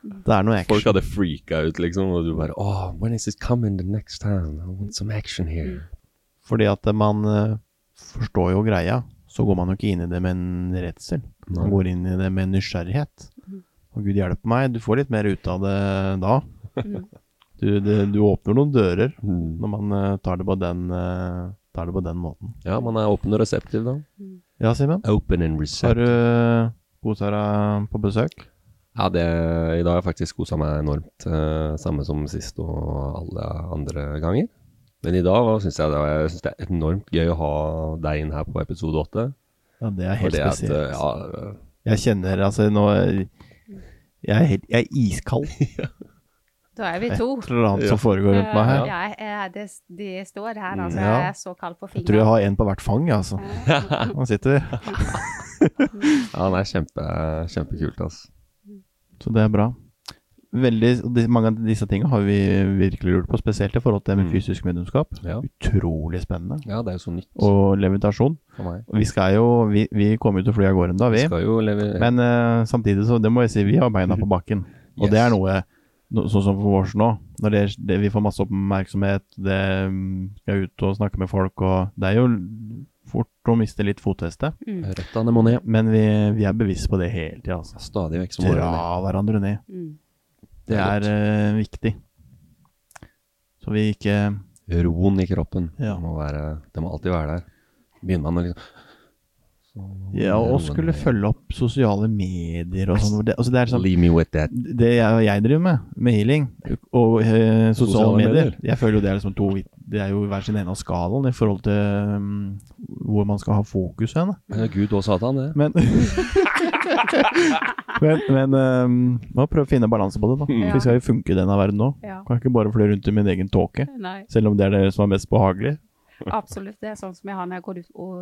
Det er noe action. Folk hadde freaka ut, liksom, og du bare Oh, when is it coming the next time? I want some action here. Fordi at man uh, forstår jo greia, så går man jo ikke inn i det med en redsel. Man går inn i det med nysgjerrighet. Og Gud hjelpe meg, du får litt mer ut av det da. Mm. Du, det, du åpner noen dører Mm. når man uh, tar, det på den, uh, tar det på den måten. Ja, man er åpen og reseptiv, da. Ja, Simen? Open and Har du kosa deg på besøk? Ja, det, i dag har jeg faktisk kosa meg enormt. Uh, samme som sist og alle andre ganger. Men i dag syns jeg, det jeg synes det er enormt gøy å ha deg inn her på episode åtte. Ja, det er helt det at, spesielt. ja, Jeg kjenner altså nå Jeg er, helt, jeg er iskald. Da er vi Et to. eller annet som foregår rundt meg her. Ja, det, de står her, altså. Ja. Jeg er så kald på Jeg tror jeg har en på hvert fang, altså. Han sitter. ja, han er kjempe, kjempekult, altså. Så det er bra. Veldig, mange av disse tingene har vi virkelig lurt på, spesielt i forhold til med Mm. fysisk medlemskap. Ja. Utrolig spennende. ja, det er jo så nytt Og levitasjon. for meg. Og vi skal jo Vi, vi kommer jo til å fly av gårde ennå, Vi vi. skal jo leve Men uh, samtidig så det må jeg si, vi har beina på bakken. Og Yes. det er noe no, sånn som for vårs nå. Når det, det, vi får masse oppmerksomhet, det mm, skal ut og snakke med folk, og det er jo fort å miste litt fotfeste. Mm. Rett anemone. Men vi, vi er bevisst på det hele tida. Altså. Stadig vekk som. Dra hverandre ned. Mm. Det Det er er eh, viktig. Så vi ikke Roen i kroppen. Ja. Det, må være, det må alltid være der. Begynner man å liksom Ja, og skulle følge opp sosiale medier og sånn. Det, altså det er sånn Leave me with that. det jeg, jeg driver med, med healing og eh, sosiale, Sosiale medier, medier. jeg føler jo det er liksom to Det er jo hver sin ene av skalaen i forhold til um, hvor man skal ha fokus hen. Men Gud og Satan, det. Men Men, men um, må prøve å finne balanse på det, da. Ja. Vi skal jo funke i denne verden nå. Ja. Kan ikke bare fly rundt i min egen tåke, selv om det er det som er mest behagelig. absolutt. Det er sånn som jeg har når jeg går ut og,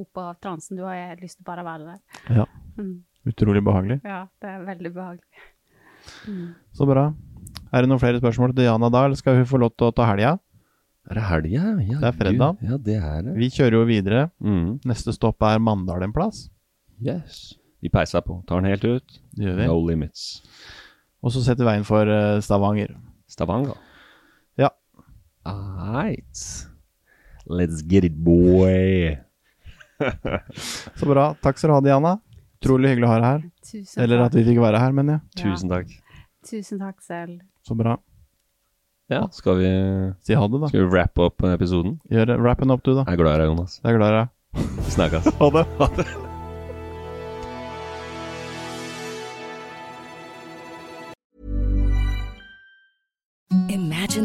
opp av transen. Du har jeg lyst til bare å være der. Ja. Mm. Utrolig behagelig. Ja, det er veldig behagelig. Mm. Så bra. Er det noen flere spørsmål til Diana da, eller skal hun få lov til å ta helga? Er det helga? Ja, Det er fredag. Gud. Ja, det er det. Vi kjører jo videre. Mm. Neste stopp er Mandal en plass. Yes. Vi peiser på. Tar den helt ut. Det gjør vi. No limits. Og så setter vi veien for eh, Stavanger. Stavanger. Ja. All right. Let's get it, boy. Så bra. Takk skal du ha, Diana. Utrolig hyggelig å ha deg her. Tusen Eller takk. at vi fikk være her, mener jeg. Tusen takk. Tusen takk selv. Så bra. Ja, skal vi, Si ha det, da. skal vi wrap opp episoden? Gjør det. Wrappen opp, du, da. Jeg er glad i deg, Jonas. Jeg er glad i deg. Snakkes. Ha det. Ha det.